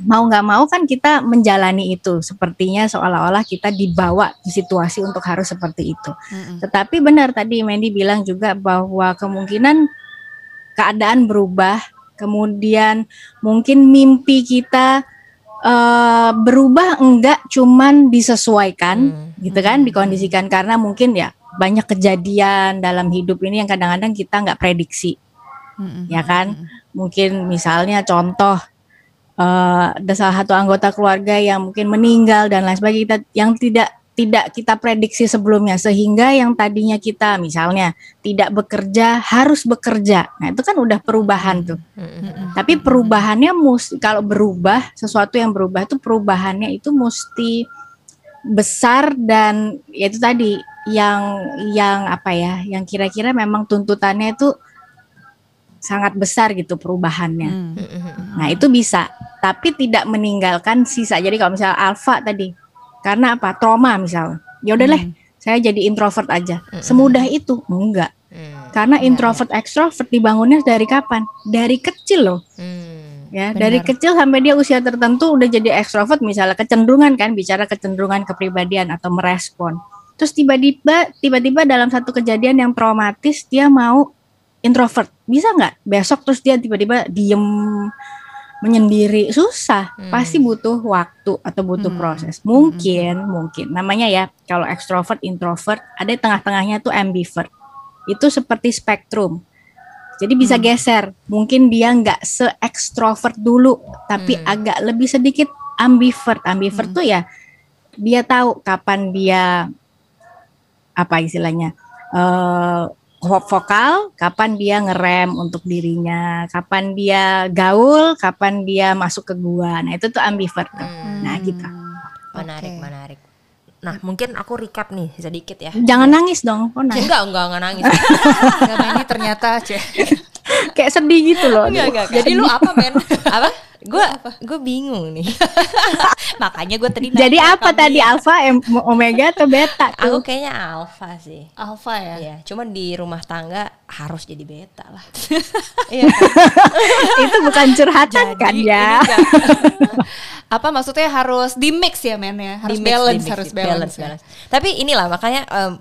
[SPEAKER 4] mau nggak mau kan kita menjalani itu sepertinya seolah-olah kita dibawa di situasi untuk harus seperti itu
[SPEAKER 2] Mm-mm.
[SPEAKER 4] tetapi benar tadi Mandy bilang juga bahwa kemungkinan keadaan berubah, kemudian mungkin mimpi kita eh, berubah enggak cuman disesuaikan
[SPEAKER 3] Hmm.
[SPEAKER 4] gitu kan, dikondisikan karena mungkin ya banyak kejadian dalam hidup ini yang kadang-kadang kita nggak prediksi,
[SPEAKER 2] Mm-mm.
[SPEAKER 4] ya kan? Mungkin misalnya contoh eh, ada salah satu anggota keluarga yang mungkin meninggal dan lain sebagainya kita yang tidak tidak kita prediksi sebelumnya sehingga yang tadinya kita misalnya tidak bekerja harus bekerja. Nah, itu kan udah perubahan tuh. Tapi perubahannya mesti kalau berubah sesuatu yang berubah itu perubahannya itu mesti besar dan ya itu tadi yang yang apa ya yang kira-kira memang tuntutannya itu sangat besar gitu perubahannya.
[SPEAKER 2] Mm.
[SPEAKER 4] Nah itu bisa, tapi tidak meninggalkan sisa. Jadi kalau misalnya alfa tadi, karena apa? Trauma misalnya. Ya udahlah,
[SPEAKER 2] Hmm.
[SPEAKER 4] saya jadi introvert aja. Semudah itu? Enggak.
[SPEAKER 3] Hmm.
[SPEAKER 4] Karena introvert ekstrovert dibangunnya dari kapan? Dari kecil loh.
[SPEAKER 3] Hmm.
[SPEAKER 4] Ya,
[SPEAKER 2] Benar.
[SPEAKER 4] dari kecil sampai dia usia tertentu udah jadi ekstrovert misalnya kecenderungan kan bicara kecenderungan kepribadian atau merespon. Terus tiba-tiba tiba-tiba dalam satu kejadian yang traumatis dia mau introvert bisa nggak besok terus dia tiba-tiba diem menyendiri susah
[SPEAKER 3] Hmm.
[SPEAKER 4] pasti butuh waktu atau butuh
[SPEAKER 2] Hmm.
[SPEAKER 4] proses mungkin mungkin namanya ya kalau extrovert introvert ada di tengah-tengahnya tuh ambivert itu seperti spektrum jadi bisa
[SPEAKER 2] Hmm.
[SPEAKER 4] geser mungkin dia nggak se extrovert dulu tapi
[SPEAKER 3] Hmm.
[SPEAKER 4] agak lebih sedikit ambivert ambivert
[SPEAKER 2] Hmm.
[SPEAKER 4] tuh ya dia tahu kapan dia apa istilahnya vo- vokal, kapan dia ngerem untuk dirinya, kapan dia gaul, kapan dia masuk ke gua. Nah, itu tuh ambivert. tuh.
[SPEAKER 3] Hmm,
[SPEAKER 4] Nah, gitu.
[SPEAKER 3] menarik
[SPEAKER 2] Oke.
[SPEAKER 3] menarik. Nah mungkin aku recap nih sedikit ya.
[SPEAKER 4] Jangan nangis dong, kok nangis?
[SPEAKER 3] Enggak enggak enggak nangis.
[SPEAKER 2] Karena ini ternyata ceh.
[SPEAKER 4] Kayak sedih gitu loh.
[SPEAKER 3] enggak enggak.
[SPEAKER 2] Jadi lu apa men?
[SPEAKER 3] apa? Gue gue bingung nih.
[SPEAKER 2] Makanya gue tadi
[SPEAKER 4] Jadi apa tadi
[SPEAKER 2] ya.
[SPEAKER 4] alfa, omega atau beta
[SPEAKER 3] Aku
[SPEAKER 4] tuh?
[SPEAKER 3] kayaknya alpha sih.
[SPEAKER 2] Alpha ya.
[SPEAKER 3] Iya, cuman di rumah tangga harus jadi beta lah. Iya. kan?
[SPEAKER 4] itu bukan curhatan kan
[SPEAKER 2] Jadi
[SPEAKER 4] ya?
[SPEAKER 2] ini nggak- apa maksudnya harus di mix ya men ya? Harus
[SPEAKER 3] Di mix,
[SPEAKER 2] balance,
[SPEAKER 3] di mix,
[SPEAKER 2] harus
[SPEAKER 3] di
[SPEAKER 2] balance. ya.
[SPEAKER 3] balance. Tapi inilah makanya em,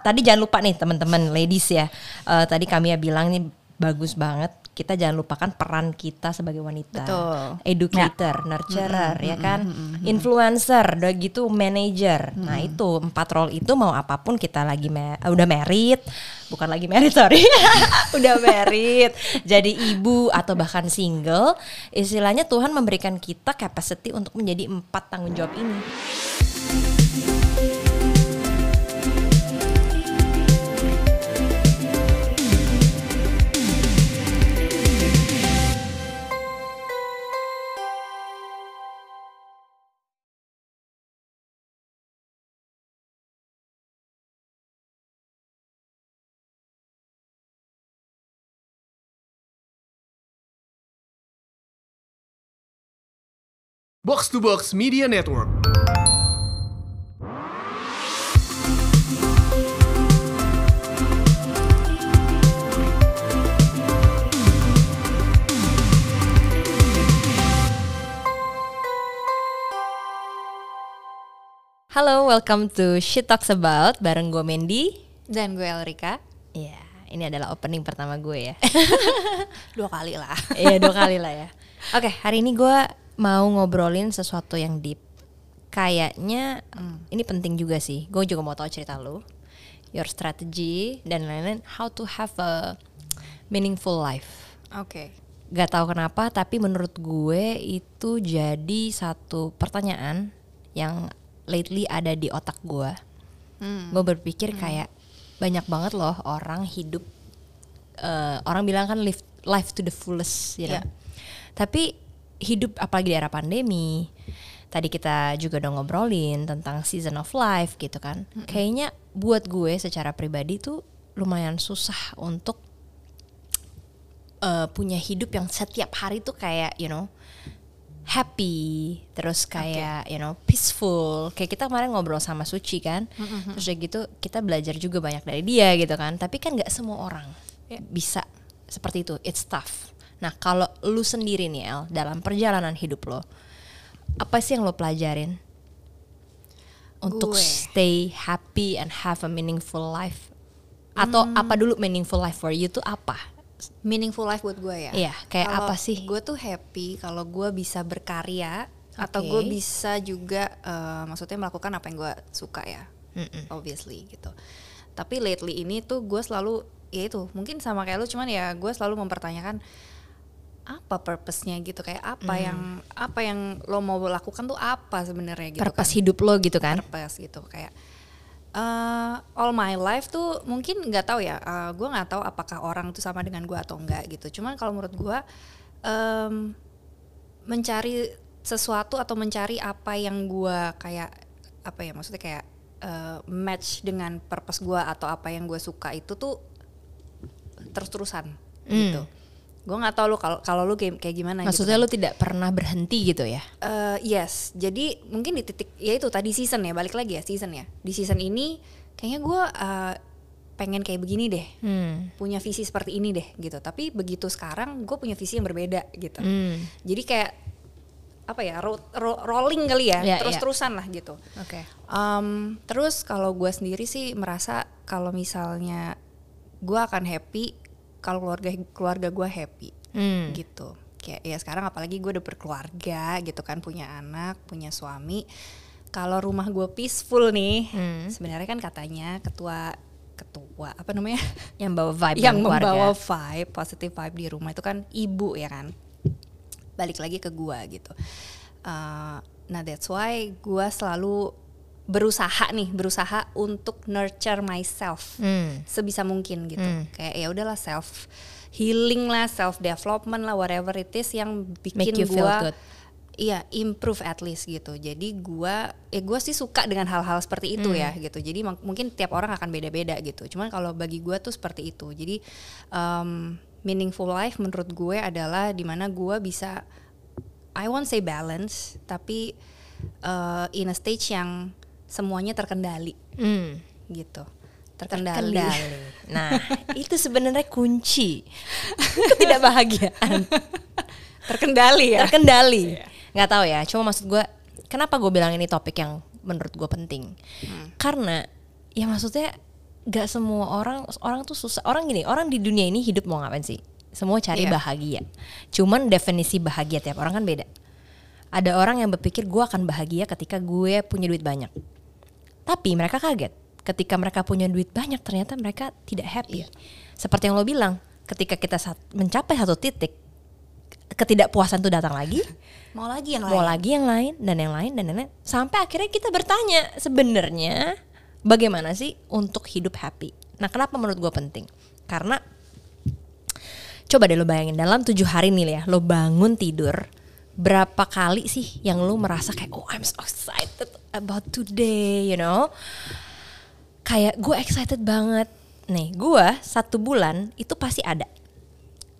[SPEAKER 3] tadi jangan lupa nih teman-teman ladies ya. Eh, tadi kami ya bilang nih bagus banget. Kita jangan lupakan peran kita sebagai wanita.
[SPEAKER 2] Betul.
[SPEAKER 3] Educator, nurturer, ya kan, influencer, udah gitu manager. Nah itu empat role itu mau apa pun kita lagi ma- udah married, bukan lagi married sorry, udah married, jadi ibu atau bahkan single, istilahnya Tuhan memberikan kita capacity untuk menjadi empat tanggung jawab ini.
[SPEAKER 1] Box to Box Media Network.
[SPEAKER 3] Halo, welcome to She Talks About bareng gue Mendy.
[SPEAKER 2] Dan gue Elrika
[SPEAKER 3] Iya, ini adalah opening pertama gue ya.
[SPEAKER 2] dua kali lah.
[SPEAKER 3] Iya dua kali lah ya. Oke, hari ini gue mau ngobrolin sesuatu yang deep. Kayaknya ini penting juga sih. Gue juga mau tahu cerita lu, your strategy dan lain-lain. How to have a meaningful life.
[SPEAKER 2] Oke.
[SPEAKER 3] Gak tahu kenapa, tapi menurut gue itu jadi satu pertanyaan yang lately ada di otak gue.
[SPEAKER 2] Hmm.
[SPEAKER 3] Gue berpikir kayak banyak banget loh orang hidup eh, orang bilang kan live life to the fullest, you know.
[SPEAKER 2] Iya.
[SPEAKER 3] Tapi hidup apalagi di era pandemi. Tadi kita juga udah ngobrolin tentang season of life gitu kan. Kayaknya buat gue secara pribadi tuh lumayan susah untuk eh, punya hidup yang setiap hari tuh kayak you know happy terus kayak you know peaceful. Kayak kita kemarin ngobrol sama Suci kan. Terus udah gitu kita belajar juga banyak dari dia gitu kan. Tapi kan nggak semua orang bisa seperti itu. It's tough nah kalau lu sendiri nih El dalam perjalanan hidup lo apa sih yang lo pelajarin untuk
[SPEAKER 2] Gue.
[SPEAKER 3] stay happy and have a meaningful life atau apa dulu meaningful life for you tuh apa
[SPEAKER 2] Meaningful life buat gue ya.
[SPEAKER 3] Iya, kayak
[SPEAKER 2] Kalau
[SPEAKER 3] apa sih?
[SPEAKER 2] Gue tuh happy kalau gue bisa berkarya atau
[SPEAKER 3] Oke.
[SPEAKER 2] gue bisa juga eh, maksudnya melakukan apa yang gue suka ya.
[SPEAKER 3] Mm-mm.
[SPEAKER 2] Obviously gitu. Tapi lately ini tuh gue selalu ya itu mungkin sama kayak lu cuman ya gue selalu mempertanyakan apa purpose-nya gitu? Kayak apa yang apa yang lo mau lakukan tuh apa sebenarnya gitu
[SPEAKER 3] purpose
[SPEAKER 2] kan.
[SPEAKER 3] hidup lo gitu kan?
[SPEAKER 2] Purpose gitu kayak eh, all my life tuh mungkin nggak tahu ya eh, gue nggak tahu apakah orang tuh sama dengan gue atau enggak gitu. Cuman kalau menurut gue em, mencari sesuatu atau mencari apa yang gue kayak apa ya maksudnya kayak eh, match dengan purpose gue atau apa yang gue suka itu tuh terus-terusan gitu gue nggak tahu lu kalau kalau lu kayak kayak gimana gitu
[SPEAKER 3] maksudnya
[SPEAKER 2] kan.
[SPEAKER 3] lo tidak pernah berhenti gitu ya
[SPEAKER 2] Eh, yes, jadi mungkin di titik ya itu tadi season ya balik lagi ya season ya. Di season ini kayaknya gue eh, pengen kayak begini deh,
[SPEAKER 3] hmm.
[SPEAKER 2] punya visi seperti ini deh gitu. Tapi begitu sekarang gue punya visi yang berbeda gitu.
[SPEAKER 3] Hmm.
[SPEAKER 2] Jadi kayak apa ya ro- ro- rolling kali ya,
[SPEAKER 3] Ya,
[SPEAKER 2] terus-terusan lah gitu.
[SPEAKER 3] oke
[SPEAKER 2] Um, terus kalau gue sendiri sih merasa kalau misalnya gue akan happy kalau keluarga keluarga gue happy
[SPEAKER 3] Hmm.
[SPEAKER 2] gitu kayak ya sekarang apalagi gue udah berkeluarga gitu kan punya anak punya suami kalau rumah gue peaceful nih
[SPEAKER 3] Hmm.
[SPEAKER 2] sebenarnya kan katanya ketua ketua apa namanya
[SPEAKER 3] Yang bawa vibe
[SPEAKER 2] yang
[SPEAKER 3] keluarga.
[SPEAKER 2] membawa vibe positive vibe di rumah itu kan ibu ya kan balik lagi ke gua gitu Uh, nah that's why gua selalu berusaha nih berusaha untuk nurture myself
[SPEAKER 3] Hmm.
[SPEAKER 2] sebisa mungkin gitu
[SPEAKER 3] Hmm.
[SPEAKER 2] kayak ya udahlah self healing lah self development lah whatever it is yang bikin
[SPEAKER 3] good.
[SPEAKER 2] Iya, improve at least gitu. Jadi gua eh gua sih suka dengan hal-hal seperti itu ya gitu. Jadi mungkin tiap orang akan beda-beda gitu. Cuman kalau bagi gua tuh seperti itu. Jadi um, meaningful life menurut gue adalah di mana gua bisa I won't say balance, tapi uh, in a stage yang semuanya terkendali
[SPEAKER 3] Hmm.
[SPEAKER 2] gitu. Terkendali.
[SPEAKER 3] Kendali. Nah, itu sebenarnya kunci ketidakbahagiaan.
[SPEAKER 2] terkendali ya.
[SPEAKER 3] Terkendali. Nggak tahu ya, cuma maksud gue kenapa gue bilang ini topik yang menurut gue penting. Karena ya maksudnya gak semua orang orang tuh susah. Orang gini, orang di dunia ini hidup mau ngapain sih? Semua cari
[SPEAKER 2] Iya.
[SPEAKER 3] bahagia. Cuman definisi bahagia tiap orang kan beda. Ada orang yang berpikir gue akan bahagia ketika gue punya duit banyak. Tapi mereka kaget ketika mereka punya duit banyak ternyata mereka tidak happy. Seperti yang lo bilang, ketika kita mencapai satu titik ketidakpuasan itu datang lagi,
[SPEAKER 2] Mau lagi yang
[SPEAKER 3] mau
[SPEAKER 2] lain.
[SPEAKER 3] lagi yang lain dan yang lain dan yang lain sampai akhirnya kita bertanya sebenarnya bagaimana sih untuk hidup happy. Nah, kenapa menurut gue penting? Karena coba deh lo bayangin dalam tujuh hari nih ya, lo bangun tidur berapa kali sih yang lo merasa kayak oh I'm so excited about today, you know? Kayak gue excited banget. Nih, gue satu bulan itu pasti ada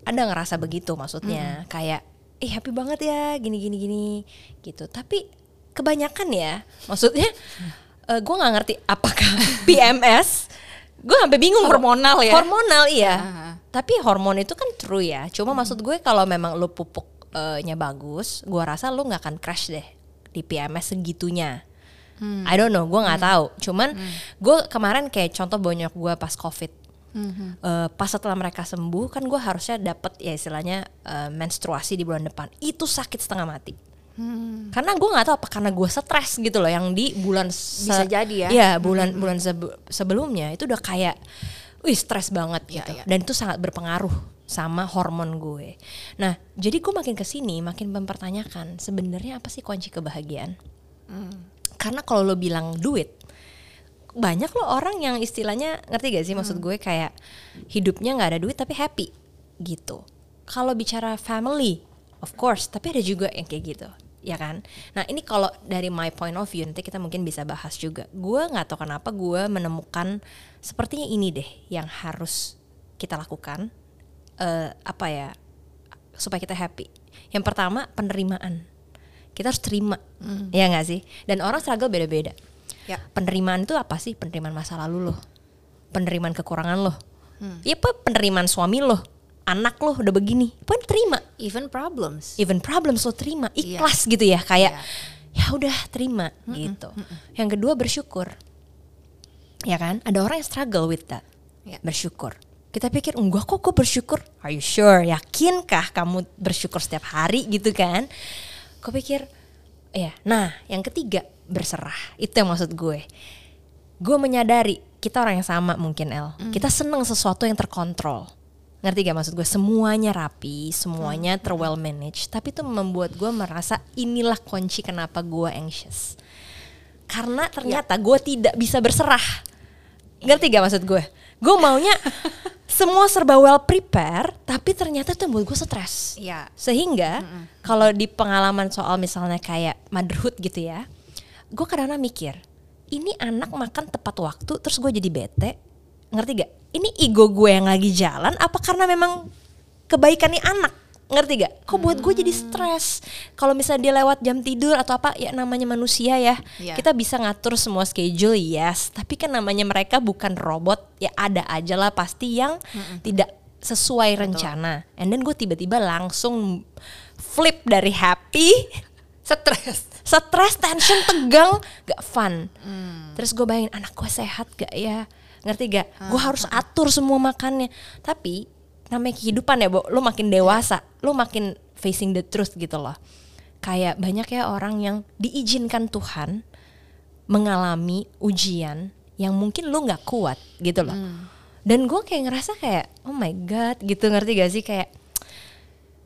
[SPEAKER 3] ada ngerasa begitu maksudnya kayak eh happy banget ya gini gini gini gitu tapi kebanyakan ya maksudnya eh, gue nggak ngerti apakah PMS gue sampai bingung
[SPEAKER 2] Hormonal ya?
[SPEAKER 3] hormonal iya
[SPEAKER 2] Ah.
[SPEAKER 3] tapi hormon itu kan true ya cuma maksud gue kalau memang lo pupuknya bagus gue rasa lo nggak akan crash deh di PMS segitunya I don't know, gue nggak tahu. Cuman gue kemarin kayak contoh bonyok gue pas covid, Eh, pas setelah mereka sembuh kan gue harusnya dapat ya istilahnya eh, menstruasi di bulan depan. Itu sakit setengah mati. Karena gue nggak tahu apa karena gue stres gitu loh yang di bulan se-
[SPEAKER 2] Bisa jadi ya.
[SPEAKER 3] Iya bulan bulan sebe- sebelumnya itu udah kayak, wih stres banget
[SPEAKER 2] Iya,
[SPEAKER 3] gitu.
[SPEAKER 2] iya.
[SPEAKER 3] Dan itu sangat berpengaruh sama hormon gue. Nah jadi gue makin ke sini makin mempertanyakan sebenarnya apa sih kunci kebahagiaan? Karena kalau lo bilang duit, banyak lo orang yang istilahnya ngerti gak sih maksud gue kayak hidupnya nggak ada duit tapi happy gitu. Kalau bicara family, of course, tapi ada juga yang kayak gitu, ya kan? Nah ini kalau dari my point of view nanti kita mungkin bisa bahas juga. Gue nggak tahu kenapa gue menemukan sepertinya ini deh yang harus kita lakukan eh, apa ya supaya kita happy. Yang pertama penerimaan. Kita harus terima, ya nggak sih? Dan orang struggle beda-beda.
[SPEAKER 2] Ya.
[SPEAKER 3] Penerimaan itu apa sih? Penerimaan masa lalu lo, penerimaan kekurangan lo, ya apa penerimaan suami lo, anak lo udah begini, pun terima.
[SPEAKER 2] Even problems.
[SPEAKER 3] Even problems lo terima,
[SPEAKER 2] Iya.
[SPEAKER 3] ikhlas gitu ya, kayak
[SPEAKER 2] Iya.
[SPEAKER 3] ya udah terima gitu. Yang kedua bersyukur, ya kan? Ada orang yang struggle with that,
[SPEAKER 2] Ya.
[SPEAKER 3] bersyukur. Kita pikir enggak kok gue bersyukur. Are you sure? Yakinkah kamu bersyukur setiap hari gitu kan? Gue pikir, ya. Nah, yang ketiga berserah. Itu yang maksud gue. Gue menyadari kita orang yang sama mungkin El. Kita seneng sesuatu yang terkontrol. Ngerti gak maksud gue? Semuanya rapi, semuanya terwell managed. Tapi itu membuat gue merasa inilah kunci kenapa gue anxious. Karena ternyata gue tidak bisa berserah. Ngerti gak maksud gue? Gue maunya semua serba well prepare, tapi ternyata itu yang buat gue stres.
[SPEAKER 2] Iya.
[SPEAKER 3] Sehingga kalau di pengalaman soal misalnya kayak motherhood gitu ya, gue kadang-kadang mikir, ini anak makan tepat waktu, terus gue jadi bete, ngerti gak? Ini ego gue yang lagi jalan, apa karena memang kebaikan nih anak? Ngerti gak? Kok buat gue jadi stres? Kalau misalnya dia lewat jam tidur atau apa, ya namanya manusia ya.
[SPEAKER 2] Iya.
[SPEAKER 3] Kita bisa ngatur semua schedule, yes. Tapi kan namanya mereka bukan robot, ya ada aja lah pasti yang tidak sesuai rencana. And then gue tiba-tiba langsung flip dari happy
[SPEAKER 2] Stres.
[SPEAKER 3] stres, tension, tegang, gak fun. Terus gue bayangin anak gue sehat gak ya? Ngerti gak? Gue harus atur semua makannya. Tapi namanya kehidupan ya, Bo. Lu makin dewasa, lu makin facing the truth gitu loh. Kayak banyak ya orang yang diizinkan Tuhan mengalami ujian yang mungkin lu nggak kuat gitu loh. Dan gue kayak ngerasa kayak oh my god gitu ngerti gak sih kayak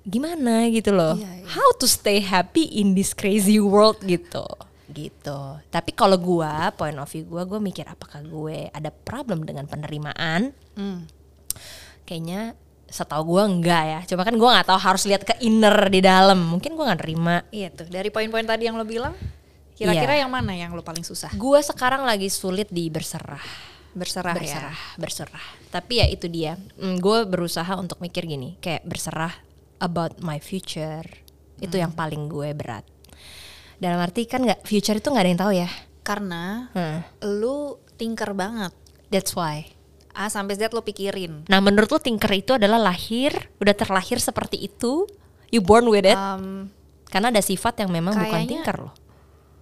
[SPEAKER 3] gimana gitu loh.
[SPEAKER 2] Iya, iya.
[SPEAKER 3] How to stay happy in this crazy world gitu. Gitu. Tapi kalau gua point of view gua gue mikir apakah gue ada problem dengan penerimaan?
[SPEAKER 2] Hmm.
[SPEAKER 3] Kayaknya setahu gua enggak ya. Coba kan gua nggak tahu harus lihat ke inner di dalam. Mungkin gua nggak nerima.
[SPEAKER 2] Iya tuh, dari poin-poin tadi yang lo bilang, kira-kira
[SPEAKER 3] Iya.
[SPEAKER 2] yang mana yang lo paling susah?
[SPEAKER 3] Gua sekarang lagi sulit di berserah.
[SPEAKER 2] Berserah,
[SPEAKER 3] berserah,
[SPEAKER 2] ya.
[SPEAKER 3] berserah. Tapi ya itu dia. gue berusaha untuk mikir gini, kayak berserah about my future. Itu yang paling gue berat. Dalam arti kan nggak future itu nggak ada yang tahu ya.
[SPEAKER 2] Karena
[SPEAKER 3] Hmm.
[SPEAKER 2] lu tinker banget.
[SPEAKER 3] That's why.
[SPEAKER 2] A sampai Z lo pikirin.
[SPEAKER 3] Nah menurut lo tinker itu adalah lahir, udah terlahir seperti itu, you born with it.
[SPEAKER 2] Um,
[SPEAKER 3] Karena ada sifat yang memang bukan
[SPEAKER 2] kayaknya-
[SPEAKER 3] tinker loh.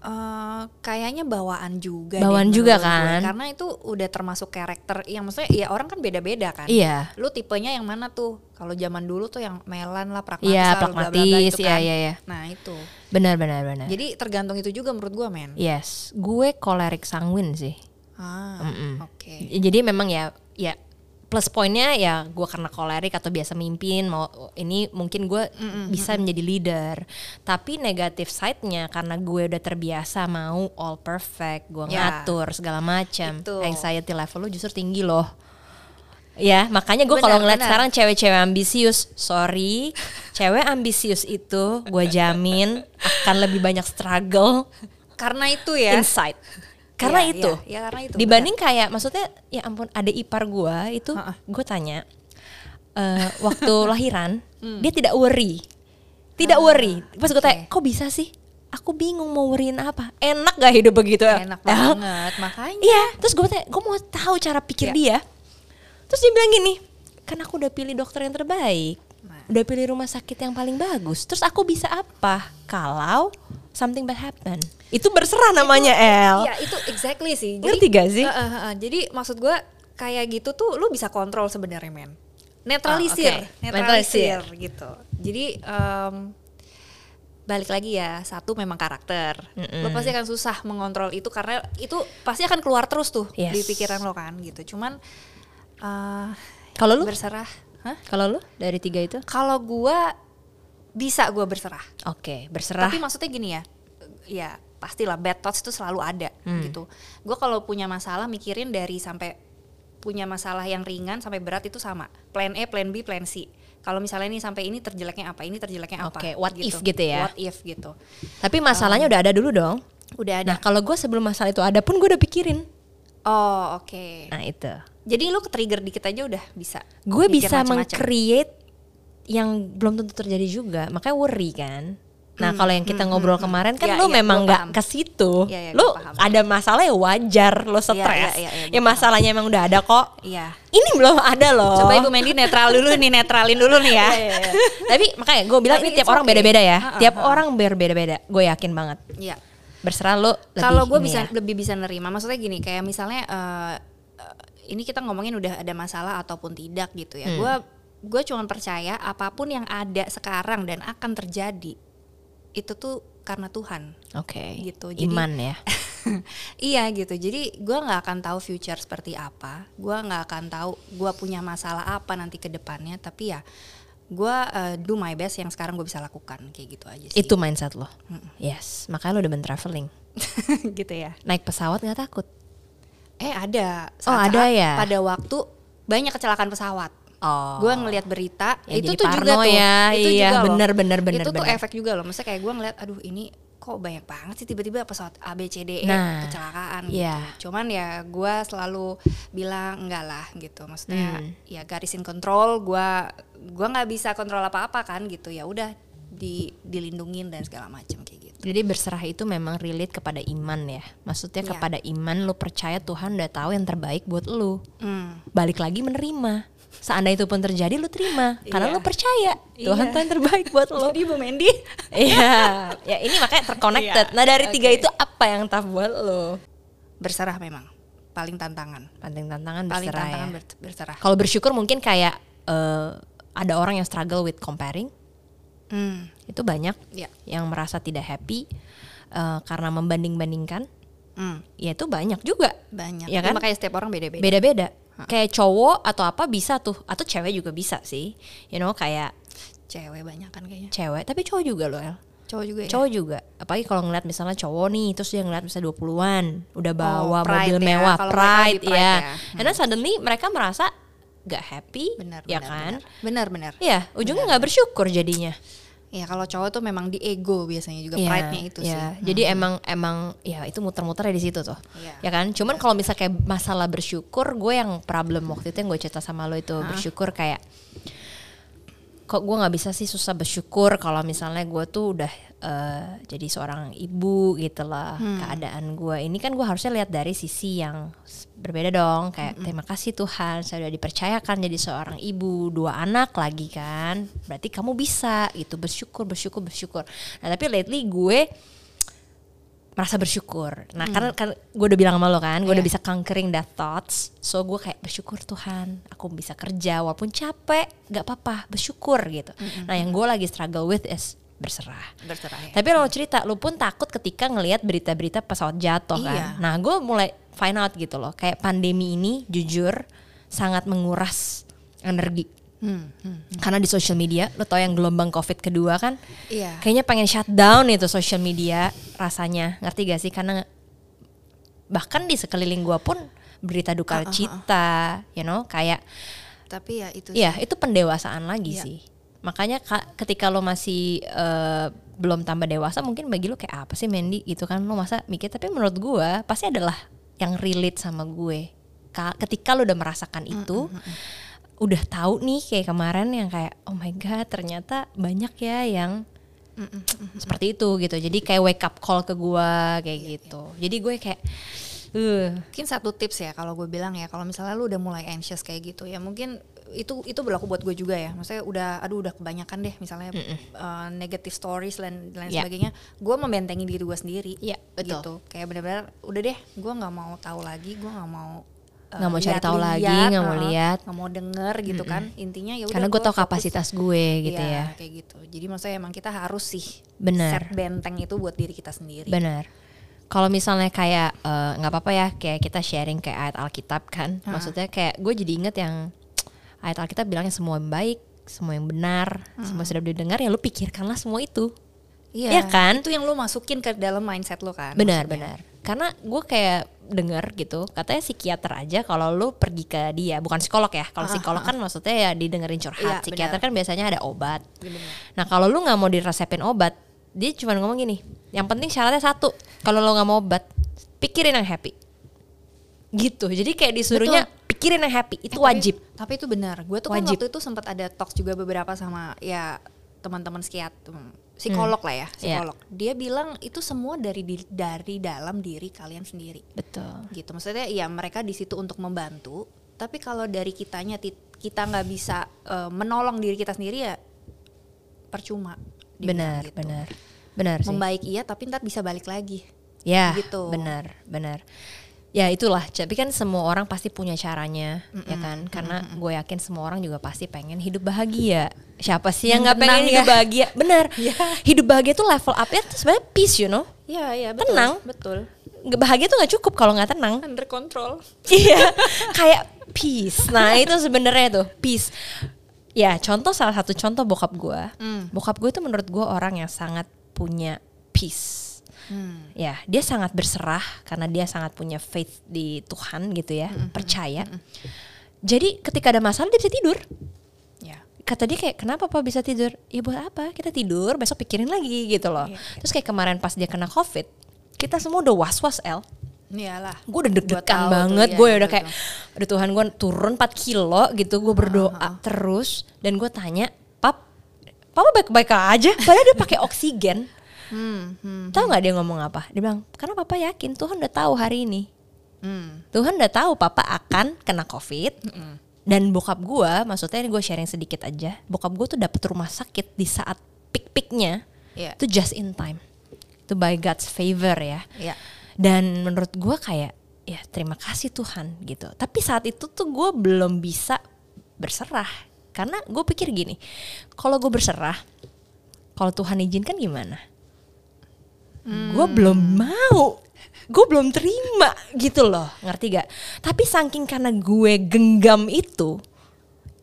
[SPEAKER 2] eh, kayaknya bawaan juga.
[SPEAKER 3] Bawaan
[SPEAKER 2] deh
[SPEAKER 3] juga
[SPEAKER 2] menurut gue.
[SPEAKER 3] kan?
[SPEAKER 2] Karena itu udah termasuk karakter. Yang maksudnya ya orang kan beda-beda kan.
[SPEAKER 3] Iya.
[SPEAKER 2] Lu tipenya yang mana tuh? Kalau zaman dulu tuh yang melan lah, pragmatis
[SPEAKER 3] Iya,
[SPEAKER 2] bla, bla,
[SPEAKER 3] pragmatis,
[SPEAKER 2] gitu
[SPEAKER 3] iya,
[SPEAKER 2] kan.
[SPEAKER 3] iya, iya.
[SPEAKER 2] Nah itu.
[SPEAKER 3] Benar benar benar.
[SPEAKER 2] Jadi tergantung itu juga menurut gua men.
[SPEAKER 3] yes, gue kolerik sanguin sih.
[SPEAKER 2] Ah,
[SPEAKER 3] Mm-mm.
[SPEAKER 2] oke.
[SPEAKER 3] Ya, Jadi memang ya ya plus poinnya ya gue karena kolerik atau biasa mimpin mau ini mungkin gue bisa menjadi leader. Tapi negatif side-nya karena gue udah terbiasa mau all perfect, gue
[SPEAKER 2] Ya.
[SPEAKER 3] ngatur segala macam.
[SPEAKER 2] Itu.
[SPEAKER 3] Anxiety level lu justru tinggi loh. Ya, makanya gue kalau ngeliat
[SPEAKER 2] benar.
[SPEAKER 3] sekarang cewek-cewek ambisius, sorry, cewek ambisius itu gue jamin akan lebih banyak struggle
[SPEAKER 2] Karena itu ya.
[SPEAKER 3] inside. Karena
[SPEAKER 2] Iya,
[SPEAKER 3] itu.
[SPEAKER 2] iya, iya, karena itu,
[SPEAKER 3] Dibanding kayak maksudnya ya ampun ada ipar gua itu gue tanya eh, waktu lahiran
[SPEAKER 2] Hmm.
[SPEAKER 3] dia tidak worry. Tidak worry. Pas gue tanya,
[SPEAKER 2] Ah.
[SPEAKER 3] "Kok bisa sih?" Aku bingung mau worryin apa. Enak gak hidup begitu?
[SPEAKER 2] Enak
[SPEAKER 3] Ya.
[SPEAKER 2] banget. Makanya.
[SPEAKER 3] Iya, terus gue tanya, gue mau tahu cara pikir
[SPEAKER 2] Iya.
[SPEAKER 3] dia. Terus dia bilang gini, kan aku udah pilih dokter yang terbaik,
[SPEAKER 2] Nah.
[SPEAKER 3] udah pilih rumah sakit yang paling bagus. Terus aku bisa apa kalau something bad happen? Itu berserah namanya El.
[SPEAKER 2] Iya itu exactly sih.
[SPEAKER 3] Ngerti gak sih?
[SPEAKER 2] Eh, eh, eh, jadi maksud gua kayak gitu tuh lu bisa kontrol sebenarnya men. Netralisir,
[SPEAKER 3] Ah, oke.
[SPEAKER 2] netralisir gitu. Jadi em, balik lagi ya satu memang karakter. Lo pasti akan susah mengontrol itu karena itu pasti akan keluar terus tuh
[SPEAKER 3] Yes.
[SPEAKER 2] di pikiran lo kan gitu. Cuman eh,
[SPEAKER 3] Kalau lu?
[SPEAKER 2] berserah. Hah?
[SPEAKER 3] Kalau lu dari tiga itu?
[SPEAKER 2] Kalau gua bisa gua berserah.
[SPEAKER 3] Oke, berserah.
[SPEAKER 2] Tapi maksudnya gini ya, ya pastilah bad thoughts itu selalu ada
[SPEAKER 3] Hmm.
[SPEAKER 2] gitu. Gue kalau punya masalah mikirin dari sampai punya masalah yang ringan sampai berat itu sama. Plan A, Plan B, Plan C. Kalau misalnya ini sampai ini terjeleknya apa, ini terjeleknya apa.
[SPEAKER 3] Oke, what if gitu ya?
[SPEAKER 2] What if gitu.
[SPEAKER 3] Tapi masalahnya udah ada dulu dong.
[SPEAKER 2] Udah ada.
[SPEAKER 3] Nah, kalau gue sebelum masalah itu ada pun gue udah pikirin.
[SPEAKER 2] oh oke.
[SPEAKER 3] Nah itu.
[SPEAKER 2] Jadi lu ke-trigger dikit aja udah bisa.
[SPEAKER 3] Gue bisa meng-create yang belum tentu terjadi juga. Makanya worry kan. Nah kalau yang kita ngobrol kemarin kan
[SPEAKER 2] Ya,
[SPEAKER 3] lu
[SPEAKER 2] ya,
[SPEAKER 3] memang nggak
[SPEAKER 2] paham.
[SPEAKER 3] ke situ.
[SPEAKER 2] Ya, ya,
[SPEAKER 3] lu
[SPEAKER 2] paham.
[SPEAKER 3] ada masalah ya wajar lo stres.
[SPEAKER 2] ya, ya, ya,
[SPEAKER 3] ya
[SPEAKER 2] gua
[SPEAKER 3] masalahnya emang udah ada kok.
[SPEAKER 2] Iya.
[SPEAKER 3] Ini belum ada loh.
[SPEAKER 2] Coba Ibu Mendy netral dulu nih, netralin dulu nih ya.
[SPEAKER 3] Tapi makanya gue bilang
[SPEAKER 2] Tapi
[SPEAKER 3] ini tiap
[SPEAKER 2] it's
[SPEAKER 3] orang
[SPEAKER 2] okay.
[SPEAKER 3] beda-beda ya.
[SPEAKER 2] Ha-ha,
[SPEAKER 3] Tiap
[SPEAKER 2] ha-ha.
[SPEAKER 3] orang berbeda-beda. Gue yakin banget.
[SPEAKER 2] Iya.
[SPEAKER 3] Berserah lebih
[SPEAKER 2] Kalau gue bisa
[SPEAKER 3] ya.
[SPEAKER 2] lebih bisa nerima, maksudnya gini, kayak misalnya eh, eh, ini kita ngomongin udah ada masalah ataupun tidak gitu
[SPEAKER 3] Hmm.
[SPEAKER 2] ya. Gue gue cuma percaya apa pun yang ada sekarang dan akan terjadi itu tuh karena Tuhan.
[SPEAKER 3] Oke.
[SPEAKER 2] gitu. Jadi-
[SPEAKER 3] Iman ya.
[SPEAKER 2] iya gitu. Jadi gue nggak akan tahu future seperti apa. Gue nggak akan tahu gue punya masalah apa nanti ke depannya. Tapi ya gue eh, do my best yang sekarang gue bisa lakukan kayak gitu aja sih.
[SPEAKER 3] Itu mindset lo. Yes. Makanya lo udah ben traveling.
[SPEAKER 2] gitu ya.
[SPEAKER 3] Naik pesawat nggak takut.
[SPEAKER 2] Eh ada.
[SPEAKER 3] Oh, ada ya?
[SPEAKER 2] Pada waktu banyak kecelakaan pesawat.
[SPEAKER 3] Oh.
[SPEAKER 2] Gue ngelihat berita
[SPEAKER 3] Ya,
[SPEAKER 2] itu tuh juga tuh.
[SPEAKER 3] ya.
[SPEAKER 2] Itu
[SPEAKER 3] Iya,
[SPEAKER 2] juga loh.
[SPEAKER 3] bener, bener, bener,
[SPEAKER 2] Itu tuh
[SPEAKER 3] bener.
[SPEAKER 2] efek juga loh. Maksudnya kayak gue ngeliat, aduh ini kok banyak banget sih tiba-tiba pesawat A B C D E
[SPEAKER 3] Nah,
[SPEAKER 2] kecelakaan.
[SPEAKER 3] iya.
[SPEAKER 2] Gitu. Cuman ya gue selalu bilang enggak lah gitu. Maksudnya
[SPEAKER 3] Hmm.
[SPEAKER 2] ya garisin kontrol. Gue gua nggak bisa kontrol apa-apa kan gitu. Ya udah di dilindungin dan segala macam kayak gitu.
[SPEAKER 3] Jadi berserah itu memang relate kepada iman ya. Maksudnya
[SPEAKER 2] Iya.
[SPEAKER 3] kepada iman lo percaya Tuhan udah tahu yang terbaik buat lo.
[SPEAKER 2] Hmm.
[SPEAKER 3] Balik lagi menerima. Seandainya itu pun terjadi lo terima karena
[SPEAKER 2] Iya.
[SPEAKER 3] lo percaya Tuhan
[SPEAKER 2] Iya.
[SPEAKER 3] tuh yang terbaik buat lo.
[SPEAKER 2] Jadi Bu Mendy
[SPEAKER 3] Iya, ya ini makanya terconnected.
[SPEAKER 2] Iya,
[SPEAKER 3] Nah dari tiga
[SPEAKER 2] oke.
[SPEAKER 3] itu apa yang tough buat lo?
[SPEAKER 2] berserah memang paling tantangan.
[SPEAKER 3] Paling tantangan
[SPEAKER 2] Paling
[SPEAKER 3] berserah
[SPEAKER 2] tantangan
[SPEAKER 3] ya.
[SPEAKER 2] ber- berserah.
[SPEAKER 3] Kalau bersyukur mungkin kayak eh, ada orang yang struggle with comparing
[SPEAKER 2] Hmm.
[SPEAKER 3] itu banyak
[SPEAKER 2] Ya.
[SPEAKER 3] yang merasa tidak happy eh, karena membanding-bandingkan
[SPEAKER 2] Hmm.
[SPEAKER 3] ya itu banyak juga
[SPEAKER 2] Banyak.
[SPEAKER 3] Ya kan?
[SPEAKER 2] makanya setiap orang beda-beda.
[SPEAKER 3] beda-beda kayak cowok atau apa bisa tuh atau cewek juga bisa sih you know kayak
[SPEAKER 2] Cewek banyak kan kayaknya.
[SPEAKER 3] cewek tapi cowok juga loh El
[SPEAKER 2] Cowok juga ya.
[SPEAKER 3] cowok juga apalagi kalau ngeliat misalnya cowok nih terus dia ngeliat misalnya 20-an udah bawa
[SPEAKER 2] Oh,
[SPEAKER 3] mobil
[SPEAKER 2] ya.
[SPEAKER 3] mewah pride,
[SPEAKER 2] pride
[SPEAKER 3] ya
[SPEAKER 2] ya.
[SPEAKER 3] and then suddenly mereka merasa gak happy
[SPEAKER 2] Benar,
[SPEAKER 3] ya
[SPEAKER 2] benar,
[SPEAKER 3] kan
[SPEAKER 2] Benar, benar.
[SPEAKER 3] ya ujungnya nggak bersyukur jadinya
[SPEAKER 2] Ya kalau cowok tuh memang di ego biasanya juga
[SPEAKER 3] Iya,
[SPEAKER 2] pride-nya itu
[SPEAKER 3] iya.
[SPEAKER 2] sih. Hmm.
[SPEAKER 3] Jadi emang emang ya itu muter-muter di situ tuh.
[SPEAKER 2] Iya.
[SPEAKER 3] Ya kan? Cuman kalau misal kayak masalah bersyukur, gue yang problem waktu itu yang gue cerita sama lo itu bersyukur kayak kok gue nggak bisa sih susah bersyukur kalau misalnya gue tuh udah eh, jadi seorang ibu gitu lah
[SPEAKER 2] Hmm.
[SPEAKER 3] keadaan gue ini kan gue harusnya lihat dari sisi yang berbeda dong kayak terima kasih Tuhan saya udah dipercayakan jadi seorang ibu dua anak lagi kan. Berarti kamu bisa gitu bersyukur bersyukur bersyukur. Nah tapi lately gue merasa bersyukur. Nah, karena kan gue udah bilang sama lo kan, gue udah
[SPEAKER 2] Iya.
[SPEAKER 3] bisa conquering that thoughts. So gue kayak bersyukur Tuhan, aku bisa kerja walaupun capek, gak apa-apa, bersyukur gitu. Nah, yang gue lagi struggle with is berserah.
[SPEAKER 2] Berserah ya.
[SPEAKER 3] Tapi lo cerita, lo pun takut ketika ngelihat berita-berita pesawat jatuh kan.
[SPEAKER 2] Iya.
[SPEAKER 3] Nah, gue mulai find out gitu loh, kayak pandemi ini jujur sangat menguras energi.
[SPEAKER 2] Hmm, hmm.
[SPEAKER 3] Karena di social media, lo tau yang gelombang covid kedua kan,
[SPEAKER 2] Iya.
[SPEAKER 3] kayaknya pengen shutdown itu social media rasanya. Ngerti gak sih? Karena bahkan di sekeliling gua pun berita duka cita you know? Kayak
[SPEAKER 2] Tapi ya itu
[SPEAKER 3] ya
[SPEAKER 2] sih.
[SPEAKER 3] itu pendewasaan lagi
[SPEAKER 2] Iya.
[SPEAKER 3] sih. Makanya ka- ketika lo masih eh, belum tambah dewasa mungkin bagi lo kayak apa sih Mandy? Gitu kan lo masa mikir. Tapi menurut gua pasti adalah yang relate sama gue. Ka- ketika lo udah merasakan itu udah tahu nih kayak kemarin yang kayak oh my god ternyata banyak ya yang seperti itu gitu jadi kayak wake up call ke gua kayak gitu jadi gue kayak uh
[SPEAKER 2] Mungkin satu tips ya kalau gue bilang ya kalau misalnya lu udah mulai anxious kayak gitu ya mungkin itu itu berlaku buat gue juga ya. Maksudnya udah aduh udah kebanyakan deh misalnya uh, negative stories dan lain
[SPEAKER 3] Ya.
[SPEAKER 2] sebagainya. Gue membentengi diri gue sendiri.
[SPEAKER 3] Iya, betul.
[SPEAKER 2] Gitu. Kayak benar-benar udah deh, gue nggak mau tahu lagi, gue nggak mau
[SPEAKER 3] Nggak mau cari tahu lagi, nggak mau
[SPEAKER 2] uh,
[SPEAKER 3] lihat.
[SPEAKER 2] nggak mau denger gitu kan. Intinya ya
[SPEAKER 3] karena gue
[SPEAKER 2] gua
[SPEAKER 3] tau kapasitas gue gitu
[SPEAKER 2] Iya,
[SPEAKER 3] ya
[SPEAKER 2] kayak gitu. Jadi maksudnya emang kita harus sih
[SPEAKER 3] Benar.
[SPEAKER 2] set benteng itu buat diri kita sendiri.
[SPEAKER 3] benar kalau misalnya kayak eh, nggak apa-apa ya kayak kita sharing kayak ayat Alkitab kan maksudnya kayak gue jadi inget yang ayat Alkitab bilangnya semua yang baik semua yang benar semua sudah didengar ya lu pikirkanlah semua itu
[SPEAKER 2] Iya
[SPEAKER 3] Iya kan?
[SPEAKER 2] Itu yang lu masukin ke dalam mindset lu kan.
[SPEAKER 3] benar
[SPEAKER 2] maksudnya.
[SPEAKER 3] benar karena gue kayak denger gitu katanya psikiater aja kalau lu pergi ke dia bukan psikolog ya kalau psikolog kan maksudnya ya didengerin curhat
[SPEAKER 2] Iya,
[SPEAKER 3] psikiater
[SPEAKER 2] benar.
[SPEAKER 3] kan biasanya ada obat
[SPEAKER 2] benar.
[SPEAKER 3] nah kalau lu nggak mau diresepin obat dia cuma ngomong gini yang penting syaratnya satu kalau lo nggak mau obat pikirin yang happy gitu jadi kayak disuruhnya pikirin yang happy itu
[SPEAKER 2] Eh,
[SPEAKER 3] wajib
[SPEAKER 2] Tapi itu benar. Gue tuh kan
[SPEAKER 3] Wajib.
[SPEAKER 2] waktu itu sempat ada talks juga beberapa sama ya teman-teman psikiater, psikolog lah ya, psikolog. Dia bilang itu semua dari di- dari dalam diri kalian sendiri.
[SPEAKER 3] betul
[SPEAKER 2] Gitu. Maksudnya ya mereka di situ untuk membantu, tapi kalau dari kitanya kita nggak bisa eh, menolong diri kita sendiri ya percuma.
[SPEAKER 3] benar
[SPEAKER 2] gitu.
[SPEAKER 3] benar benar sih
[SPEAKER 2] Membaik iya, tapi ntar bisa balik lagi.
[SPEAKER 3] Ya,
[SPEAKER 2] Gitu.
[SPEAKER 3] benar, benar. Ya itulah, tapi kan semua orang pasti punya caranya, ya kan? Karena gue yakin semua orang juga pasti pengen hidup bahagia. Siapa sih yang nggak pengen
[SPEAKER 2] tenang
[SPEAKER 3] hidup
[SPEAKER 2] ya.
[SPEAKER 3] bahagia? Benar. Hidup bahagia tuh level up-nya tuh sebenarnya peace, you know.
[SPEAKER 2] Iya, iya,
[SPEAKER 3] betul, Tenang.
[SPEAKER 2] Betul.
[SPEAKER 3] Bahagia tuh nggak cukup kalau nggak tenang.
[SPEAKER 2] Under control.
[SPEAKER 3] Iya, kayak peace. Nah itu sebenarnya tuh peace. Ya contoh salah satu contoh bokap gue.
[SPEAKER 2] Hmm.
[SPEAKER 3] Bokap gue itu menurut gue orang yang sangat punya peace.
[SPEAKER 2] Hmm.
[SPEAKER 3] Ya dia sangat berserah karena dia sangat punya faith di Tuhan gitu ya, percaya. Jadi ketika ada masalah dia bisa tidur.
[SPEAKER 2] Ya.
[SPEAKER 3] Kata dia kayak kenapa pak bisa tidur? Ya buat apa? Kita tidur besok pikirin lagi gitu loh.
[SPEAKER 2] Iya,
[SPEAKER 3] Terus kayak kemarin pas dia kena covid, kita semua udah was was el
[SPEAKER 2] Iyalah.
[SPEAKER 3] gue udah deg-degan banget gue
[SPEAKER 2] iya,
[SPEAKER 3] udah kayak aduh Tuhan gue turun 4 kilo gitu gue berdoa terus dan gue tanya pap papa baik-baik aja padahal dia pakai oksigen
[SPEAKER 2] Hmm, hmm,
[SPEAKER 3] tahu nggak dia ngomong apa? Dia bilang karena papa yakin Tuhan udah tahu hari ini.
[SPEAKER 2] Hmm.
[SPEAKER 3] Tuhan udah tahu papa akan kena covid dan bokap gue maksudnya ini gue sharing sedikit aja bokap gue tuh dapet rumah sakit di saat pik-piknya
[SPEAKER 2] Iya.
[SPEAKER 3] itu just in time. Itu by God's favor ya.
[SPEAKER 2] Iya.
[SPEAKER 3] dan menurut gue kayak ya terima kasih Tuhan gitu. Tapi saat itu tuh gue belum bisa berserah. Karena gue pikir gini kalau gue berserah kalau Tuhan izinkan gimana gue belum mau. Gue belum terima gitu loh. Ngerti gak? Tapi saking karena gue genggam itu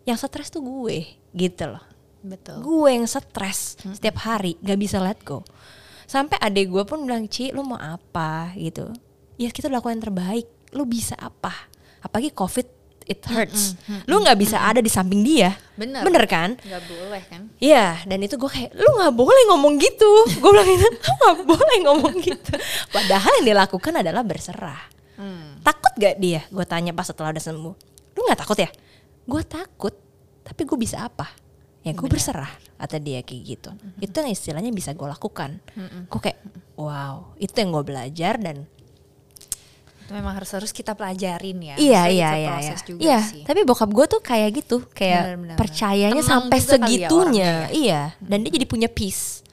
[SPEAKER 3] yang stres tuh gue gitu loh.
[SPEAKER 2] Betul.
[SPEAKER 3] gue yang stres setiap hari gak bisa let go. Sampai adek gue pun bilang Ci lu mau apa? Gitu. Ya kita lakukan yang terbaik. Lu bisa apa? Apalagi covid it hurts lu nggak bisa ada di samping dia
[SPEAKER 2] Bener.
[SPEAKER 3] bener kan
[SPEAKER 2] Gak boleh kan?
[SPEAKER 3] Iya, dan itu gue kayak lu nggak boleh ngomong gitu. Gue bilang itu, lu nggak boleh ngomong gitu. Padahal yang dia lakukan adalah berserah. Takut gak dia? Gue tanya pas setelah udah sembuh. Lu nggak takut ya? Gue takut, tapi gue bisa apa? Ya gue berserah. Kata dia kayak gitu. Itu yang istilahnya bisa gue lakukan. Gue kayak, wow, itu yang gue belajar dan
[SPEAKER 2] Itu memang harus harus kita pelajarin ya.
[SPEAKER 3] Iya iya iya
[SPEAKER 2] proses
[SPEAKER 3] iya. Iya,
[SPEAKER 2] sih.
[SPEAKER 3] tapi bokap gue tuh kayak gitu, kayak
[SPEAKER 2] Benar-benar.
[SPEAKER 3] percayanya
[SPEAKER 2] Tenang
[SPEAKER 3] sampai
[SPEAKER 2] ya
[SPEAKER 3] segitunya.
[SPEAKER 2] orangnya
[SPEAKER 3] iya, dan dia jadi punya peace.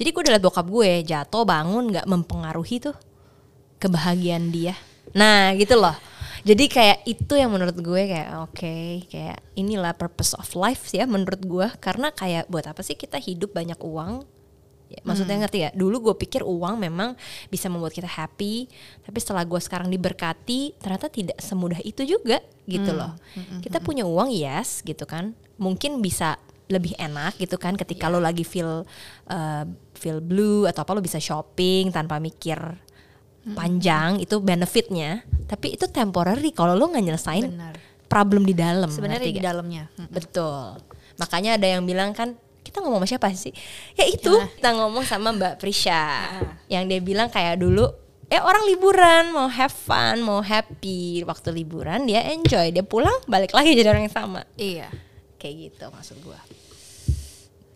[SPEAKER 3] Jadi gue udah liat bokap gue jatuh bangun nggak mempengaruhi tuh kebahagiaan dia. Nah, gitu loh. Jadi kayak itu yang menurut gue kayak oke, kayak inilah purpose of life ya menurut gue karena kayak buat apa sih kita hidup banyak uang Ya, maksudnya
[SPEAKER 2] Hmm.
[SPEAKER 3] ngerti ya? Dulu gue pikir uang memang bisa membuat kita happy, tapi setelah gue sekarang diberkati, ternyata tidak semudah itu juga gitu
[SPEAKER 2] Hmm.
[SPEAKER 3] loh. Kita punya uang yes gitu kan, mungkin bisa lebih enak gitu kan ketika
[SPEAKER 2] Iya.
[SPEAKER 3] lo lagi feel uh, feel blue atau apa lo bisa shopping tanpa mikir
[SPEAKER 2] Hmm.
[SPEAKER 3] panjang itu benefitnya, tapi itu temporary kalau lo nggak nyelesain
[SPEAKER 2] Benar.
[SPEAKER 3] problem di dalam.
[SPEAKER 2] Sebenarnya di
[SPEAKER 3] gak?
[SPEAKER 2] dalamnya. Hmm.
[SPEAKER 3] Betul. Makanya ada yang bilang kan kita ngomong sama siapa sih? Ya itu
[SPEAKER 2] Gimana?
[SPEAKER 3] kita ngomong sama Mbak Prisha yang dia bilang kayak dulu eh orang liburan mau have fun mau happy waktu liburan dia enjoy dia pulang balik lagi jadi orang yang sama
[SPEAKER 2] Iya.
[SPEAKER 3] kayak gitu maksud gua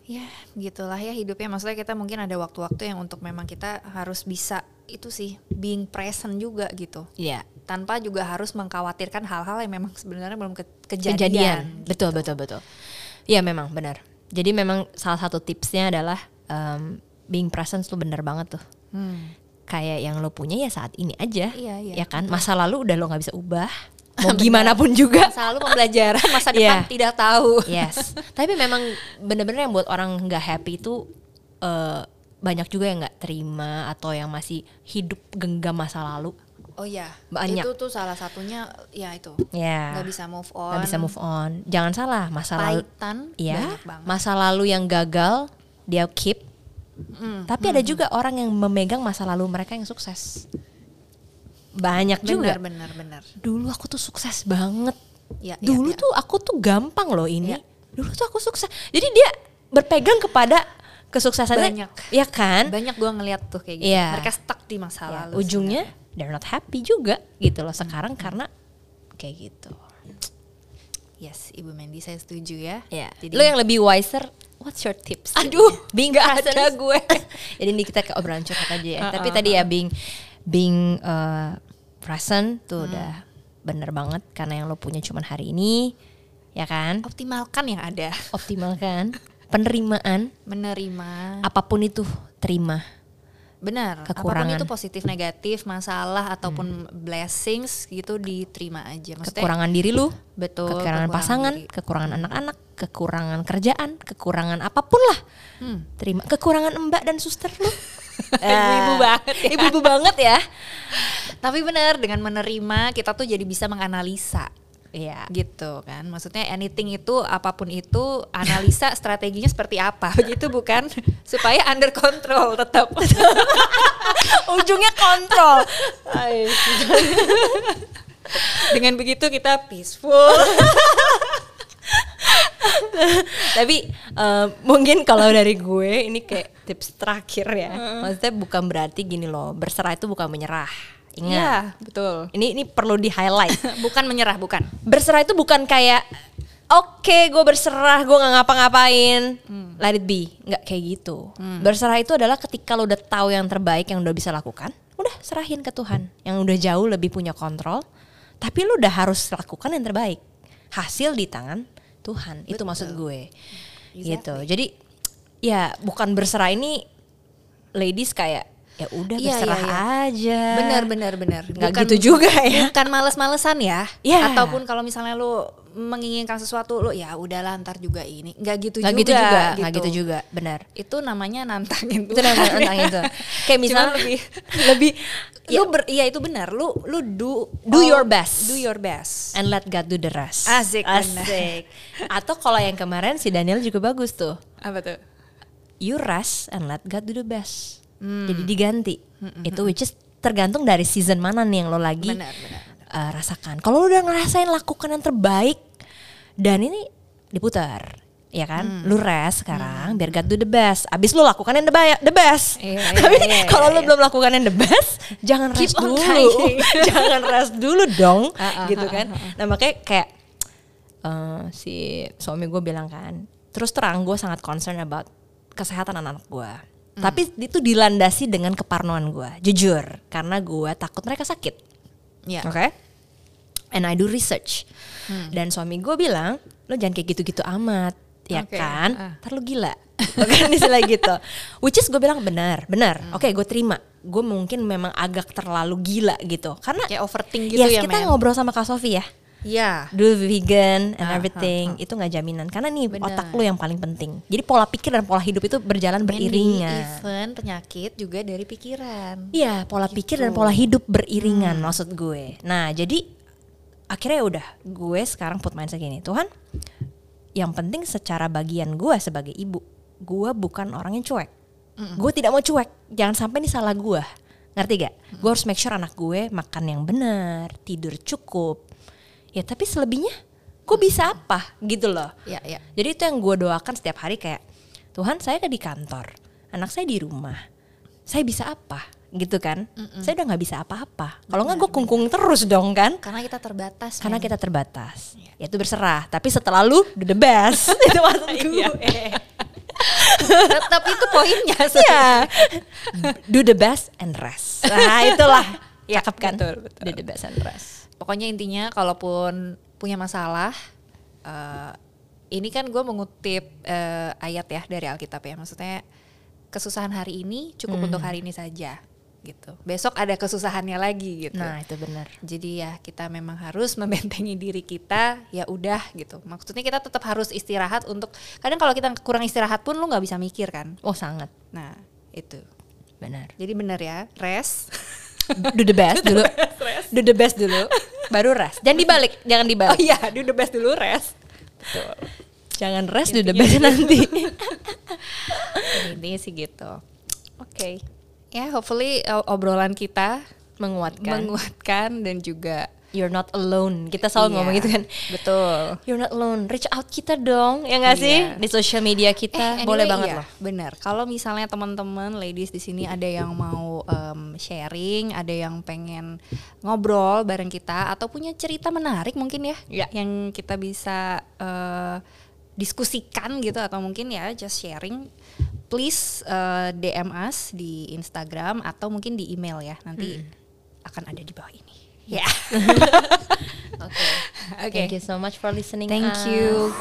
[SPEAKER 2] Ya, gitulah ya hidupnya. Maksudnya kita mungkin ada waktu-waktu yang untuk memang kita harus bisa itu sih being present juga gitu.
[SPEAKER 3] Iya
[SPEAKER 2] Tanpa juga harus mengkhawatirkan hal-hal yang memang sebenarnya belum ke- kejadian.
[SPEAKER 3] kejadian betul betul betul Iya memang benar jadi memang salah satu tipsnya adalah um, being present tuh bener banget tuh
[SPEAKER 2] Hmm.
[SPEAKER 3] kayak yang lo punya ya saat ini aja
[SPEAKER 2] Iya, iya.
[SPEAKER 3] ya kan masa lalu udah lo nggak bisa ubah mau gimana pun juga
[SPEAKER 2] Masa lalu pembelajaran, masa
[SPEAKER 3] Iya.
[SPEAKER 2] depan tidak tahu.
[SPEAKER 3] Yes, tapi memang bener-bener yang buat orang nggak happy itu eh, banyak juga yang nggak terima atau yang masih hidup genggam masa lalu.
[SPEAKER 2] Oh iya,
[SPEAKER 3] Banyak.
[SPEAKER 2] itu tuh salah satunya ya itu.
[SPEAKER 3] Ya.
[SPEAKER 2] Nggak bisa move on.
[SPEAKER 3] Nggak bisa move on. Jangan salah, masa lalu.
[SPEAKER 2] Pahitan
[SPEAKER 3] Ya,
[SPEAKER 2] banyak banget.
[SPEAKER 3] masa lalu yang gagal dia keep.
[SPEAKER 2] Mm,
[SPEAKER 3] Tapi ada juga orang yang memegang masa lalu mereka yang sukses. Banyak juga.
[SPEAKER 2] Benar, benar, benar.
[SPEAKER 3] Dulu aku tuh sukses banget.
[SPEAKER 2] Ya, ya,
[SPEAKER 3] Dulu
[SPEAKER 2] ya.
[SPEAKER 3] tuh aku tuh gampang loh ini.
[SPEAKER 2] Ya.
[SPEAKER 3] Dulu tuh aku sukses. Jadi dia berpegang kepada kesuksesannya.
[SPEAKER 2] Banyak.
[SPEAKER 3] Ya kan?
[SPEAKER 2] Banyak gua ngeliat tuh kayak gitu.
[SPEAKER 3] Iya.
[SPEAKER 2] Mereka stuck di masa
[SPEAKER 3] Ya,
[SPEAKER 2] lalu.
[SPEAKER 3] ujungnya they're not happy juga gitu loh sekarang karena kayak gitu.
[SPEAKER 2] Yes, Ibu Mendy saya setuju ya.
[SPEAKER 3] Ya.
[SPEAKER 2] Jadi
[SPEAKER 3] Lo yang lebih wiser, what's your tips?
[SPEAKER 2] Aduh,
[SPEAKER 3] being
[SPEAKER 2] nggak
[SPEAKER 3] present.
[SPEAKER 2] ada gue.
[SPEAKER 3] Jadi ini kita ke obrolan curhat aja ya.
[SPEAKER 2] Uh-uh,
[SPEAKER 3] Tapi tadi ya being being uh, present tuh udah bener banget karena yang lo punya cuman hari ini, ya kan?
[SPEAKER 2] optimalkan yang ada.
[SPEAKER 3] Optimalkan penerimaan
[SPEAKER 2] Menerima.
[SPEAKER 3] apa pun itu terima.
[SPEAKER 2] Benar.
[SPEAKER 3] Kekurangan.
[SPEAKER 2] Apa pun itu positif, negatif, masalah ataupun blessings gitu diterima aja. Maksudnya
[SPEAKER 3] Kekurangan diri lu,
[SPEAKER 2] betul.
[SPEAKER 3] kekurangan
[SPEAKER 2] kekurangan
[SPEAKER 3] pasangan,
[SPEAKER 2] diri.
[SPEAKER 3] kekurangan anak-anak, kekurangan kerjaan, kekurangan apa pun lah.
[SPEAKER 2] Hmm.
[SPEAKER 3] Terima kekurangan mbak dan suster lu.
[SPEAKER 2] Ibu-ibu banget ya.
[SPEAKER 3] Ibu-ibu banget ya.
[SPEAKER 2] Tapi benar dengan menerima kita tuh jadi bisa menganalisa.
[SPEAKER 3] Iya.
[SPEAKER 2] gitu kan maksudnya anything itu apa pun itu analisa strateginya seperti apa begitu bukan supaya under control tetap
[SPEAKER 3] Ujungnya kontrol.
[SPEAKER 2] dengan begitu kita peaceful
[SPEAKER 3] Tapi eh, mungkin kalau dari gue ini kayak tips terakhir ya. Maksudnya bukan berarti gini loh, berserah itu bukan menyerah. Ingat.
[SPEAKER 2] Iya, betul.
[SPEAKER 3] Ini ini perlu di highlight.
[SPEAKER 2] bukan menyerah bukan.
[SPEAKER 3] Berserah itu bukan kayak oke gue berserah gue nggak ngapa-ngapain. Let it be. Nggak kayak gitu. Berserah itu adalah ketika lo udah tahu yang terbaik yang udah bisa lakukan udah serahin ke Tuhan. Yang udah jauh lebih punya kontrol tapi lo udah harus lakukan yang terbaik. Hasil di tangan Tuhan. Itu maksud gue. Gitu. Jadi ya bukan berserah ini ladies kayak ya udah
[SPEAKER 2] Iya,
[SPEAKER 3] berserah
[SPEAKER 2] iya,
[SPEAKER 3] aja
[SPEAKER 2] benar benar benar
[SPEAKER 3] nggak gitu juga ya
[SPEAKER 2] bukan males-malesan ya
[SPEAKER 3] Iya.
[SPEAKER 2] ataupun kalau misalnya lu menginginkan sesuatu lo ya udahlah ntar juga ini nggak gitu
[SPEAKER 3] Nggak
[SPEAKER 2] juga
[SPEAKER 3] gitu juga, nggak gitu juga, benar.
[SPEAKER 2] itu namanya nantangin
[SPEAKER 3] Itu namanya tentang itu. Kayak misalnya
[SPEAKER 2] lebih
[SPEAKER 3] lebih
[SPEAKER 2] lu ber, iya itu benar lu lu do
[SPEAKER 3] Do
[SPEAKER 2] all-
[SPEAKER 3] your best.
[SPEAKER 2] do your best
[SPEAKER 3] and let God do the rest.
[SPEAKER 2] Asik.
[SPEAKER 3] Asik. Atau kalau yang kemarin si Daniel juga bagus tuh.
[SPEAKER 2] apa tuh
[SPEAKER 3] You rest and let God do the best. Jadi diganti. Itu which is tergantung dari season mana nih yang lo lagi
[SPEAKER 2] Benar, benar,
[SPEAKER 3] uh, rasakan. Kalau lo udah ngerasain lakukan yang terbaik dan ini diputar. Ya kan, lu rest sekarang biar God do the best. Abis lu lakukan yang the, ba- the best.
[SPEAKER 2] Iya, iya,
[SPEAKER 3] Tapi
[SPEAKER 2] iya,
[SPEAKER 3] kalau lu
[SPEAKER 2] iya.
[SPEAKER 3] belum lakukan yang the best, jangan
[SPEAKER 2] Keep
[SPEAKER 3] rest dulu.
[SPEAKER 2] trying.
[SPEAKER 3] jangan rest dulu dong,
[SPEAKER 2] Ah, ah,
[SPEAKER 3] gitu
[SPEAKER 2] ah,
[SPEAKER 3] kan. Nah makanya kayak eh, si suami gue bilang kan, terus terang gue sangat concern about kesehatan anak-anak gue.
[SPEAKER 2] Hmm.
[SPEAKER 3] Tapi itu dilandasi dengan keparnoan gue, jujur, karena gue takut mereka sakit.
[SPEAKER 2] ya
[SPEAKER 3] Oke. And I do research. Dan suami gue bilang, lo jangan kayak gitu-gitu amat, ya
[SPEAKER 2] Oke,
[SPEAKER 3] kan?
[SPEAKER 2] ah.
[SPEAKER 3] Ntar lo gila. Bukan istilah gitu. Which is gue bilang benar, benar.
[SPEAKER 2] Hmm.
[SPEAKER 3] Oke, gue terima. Gue mungkin memang agak terlalu gila gitu. Karena
[SPEAKER 2] kayak overthink gitu
[SPEAKER 3] yes,
[SPEAKER 2] ya
[SPEAKER 3] kita
[SPEAKER 2] men
[SPEAKER 3] ngobrol sama Kak Sofi ya.
[SPEAKER 2] Ya
[SPEAKER 3] Do vegan and
[SPEAKER 2] Ah,
[SPEAKER 3] everything itu nggak jaminan karena nih
[SPEAKER 2] Benar.
[SPEAKER 3] otak lo yang paling penting. Jadi pola pikir dan pola hidup itu berjalan
[SPEAKER 2] Mandy,
[SPEAKER 3] beriringan.
[SPEAKER 2] even penyakit juga dari pikiran
[SPEAKER 3] Iya, pola pikir dan
[SPEAKER 2] Gitu.
[SPEAKER 3] pola hidup beriringan
[SPEAKER 2] Hmm.
[SPEAKER 3] maksud gue. Nah, jadi akhirnya ya udah gue sekarang put mindset gini, Tuhan, yang penting secara bagian gue sebagai ibu, gue bukan orang yang cuek. Gue tidak mau cuek, jangan sampai ini salah gue. Ngerti gak? Gue harus make sure anak gue makan yang benar, tidur cukup. Ya tapi selebihnya gue bisa apa gitu loh.
[SPEAKER 2] ya ya
[SPEAKER 3] Jadi itu yang gue doakan setiap hari kayak Tuhan saya di kantor, anak saya di rumah, saya bisa apa gitu kan? Saya udah nggak bisa apa-apa. Kalau nggak gue kungkung terus dong kan?
[SPEAKER 2] karena kita terbatas
[SPEAKER 3] Karena
[SPEAKER 2] men.
[SPEAKER 3] kita terbatas. Ya itu berserah. Tapi setelah lu do the best. itu maksud gue.
[SPEAKER 2] tetap itu poinnya
[SPEAKER 3] Iya. do the best and rest. Nah itulah.
[SPEAKER 2] Ya,
[SPEAKER 3] Cakep kan?
[SPEAKER 2] betul, betul.
[SPEAKER 3] Do the best and rest.
[SPEAKER 2] Pokoknya intinya kalaupun punya masalah eh, ini kan gue mengutip eh, ayat ya dari Alkitab ya. Maksudnya kesusahan hari ini cukup untuk hari ini saja gitu. Besok ada kesusahannya lagi gitu.
[SPEAKER 3] Nah itu benar.
[SPEAKER 2] jadi ya kita memang harus membentengi diri kita ya udah gitu. Maksudnya kita tetap harus istirahat untuk kadang kalau kita kurang istirahat pun lu nggak bisa mikir kan?
[SPEAKER 3] Oh sangat.
[SPEAKER 2] Nah itu.
[SPEAKER 3] Benar.
[SPEAKER 2] jadi bener ya rest
[SPEAKER 3] Do the best dulu. Do the best dulu. Baru rest. Jangan dibalik. Jangan
[SPEAKER 2] oh
[SPEAKER 3] dibalik.
[SPEAKER 2] iya do the best dulu rest
[SPEAKER 3] Jangan rest do the best nanti.
[SPEAKER 2] intinya sih gitu oke ya hopefully obrolan kita
[SPEAKER 3] Menguatkan.
[SPEAKER 2] menguatkan dan juga
[SPEAKER 3] You're not alone. Kita selalu
[SPEAKER 2] Iya,
[SPEAKER 3] ngomong gitu kan.
[SPEAKER 2] betul
[SPEAKER 3] You're not alone. Reach out kita dong. Ya nggak sih?
[SPEAKER 2] Iya.
[SPEAKER 3] Di social media kita
[SPEAKER 2] Eh,
[SPEAKER 3] boleh
[SPEAKER 2] anyway,
[SPEAKER 3] banget
[SPEAKER 2] iya,
[SPEAKER 3] loh.
[SPEAKER 2] Bener. Kalau misalnya teman-teman ladies di sini ada yang mau em, sharing, ada yang pengen ngobrol bareng kita atau punya cerita menarik mungkin ya,
[SPEAKER 3] Iya.
[SPEAKER 2] yang kita bisa eh, diskusikan gitu atau mungkin ya just sharing, please eh, DM us di Instagram atau mungkin di email ya. Nanti akan ada di bawah ini. Ya.
[SPEAKER 3] okay.
[SPEAKER 2] Oke.
[SPEAKER 3] Thank you so much for listening.
[SPEAKER 2] Thank
[SPEAKER 3] us.
[SPEAKER 2] you.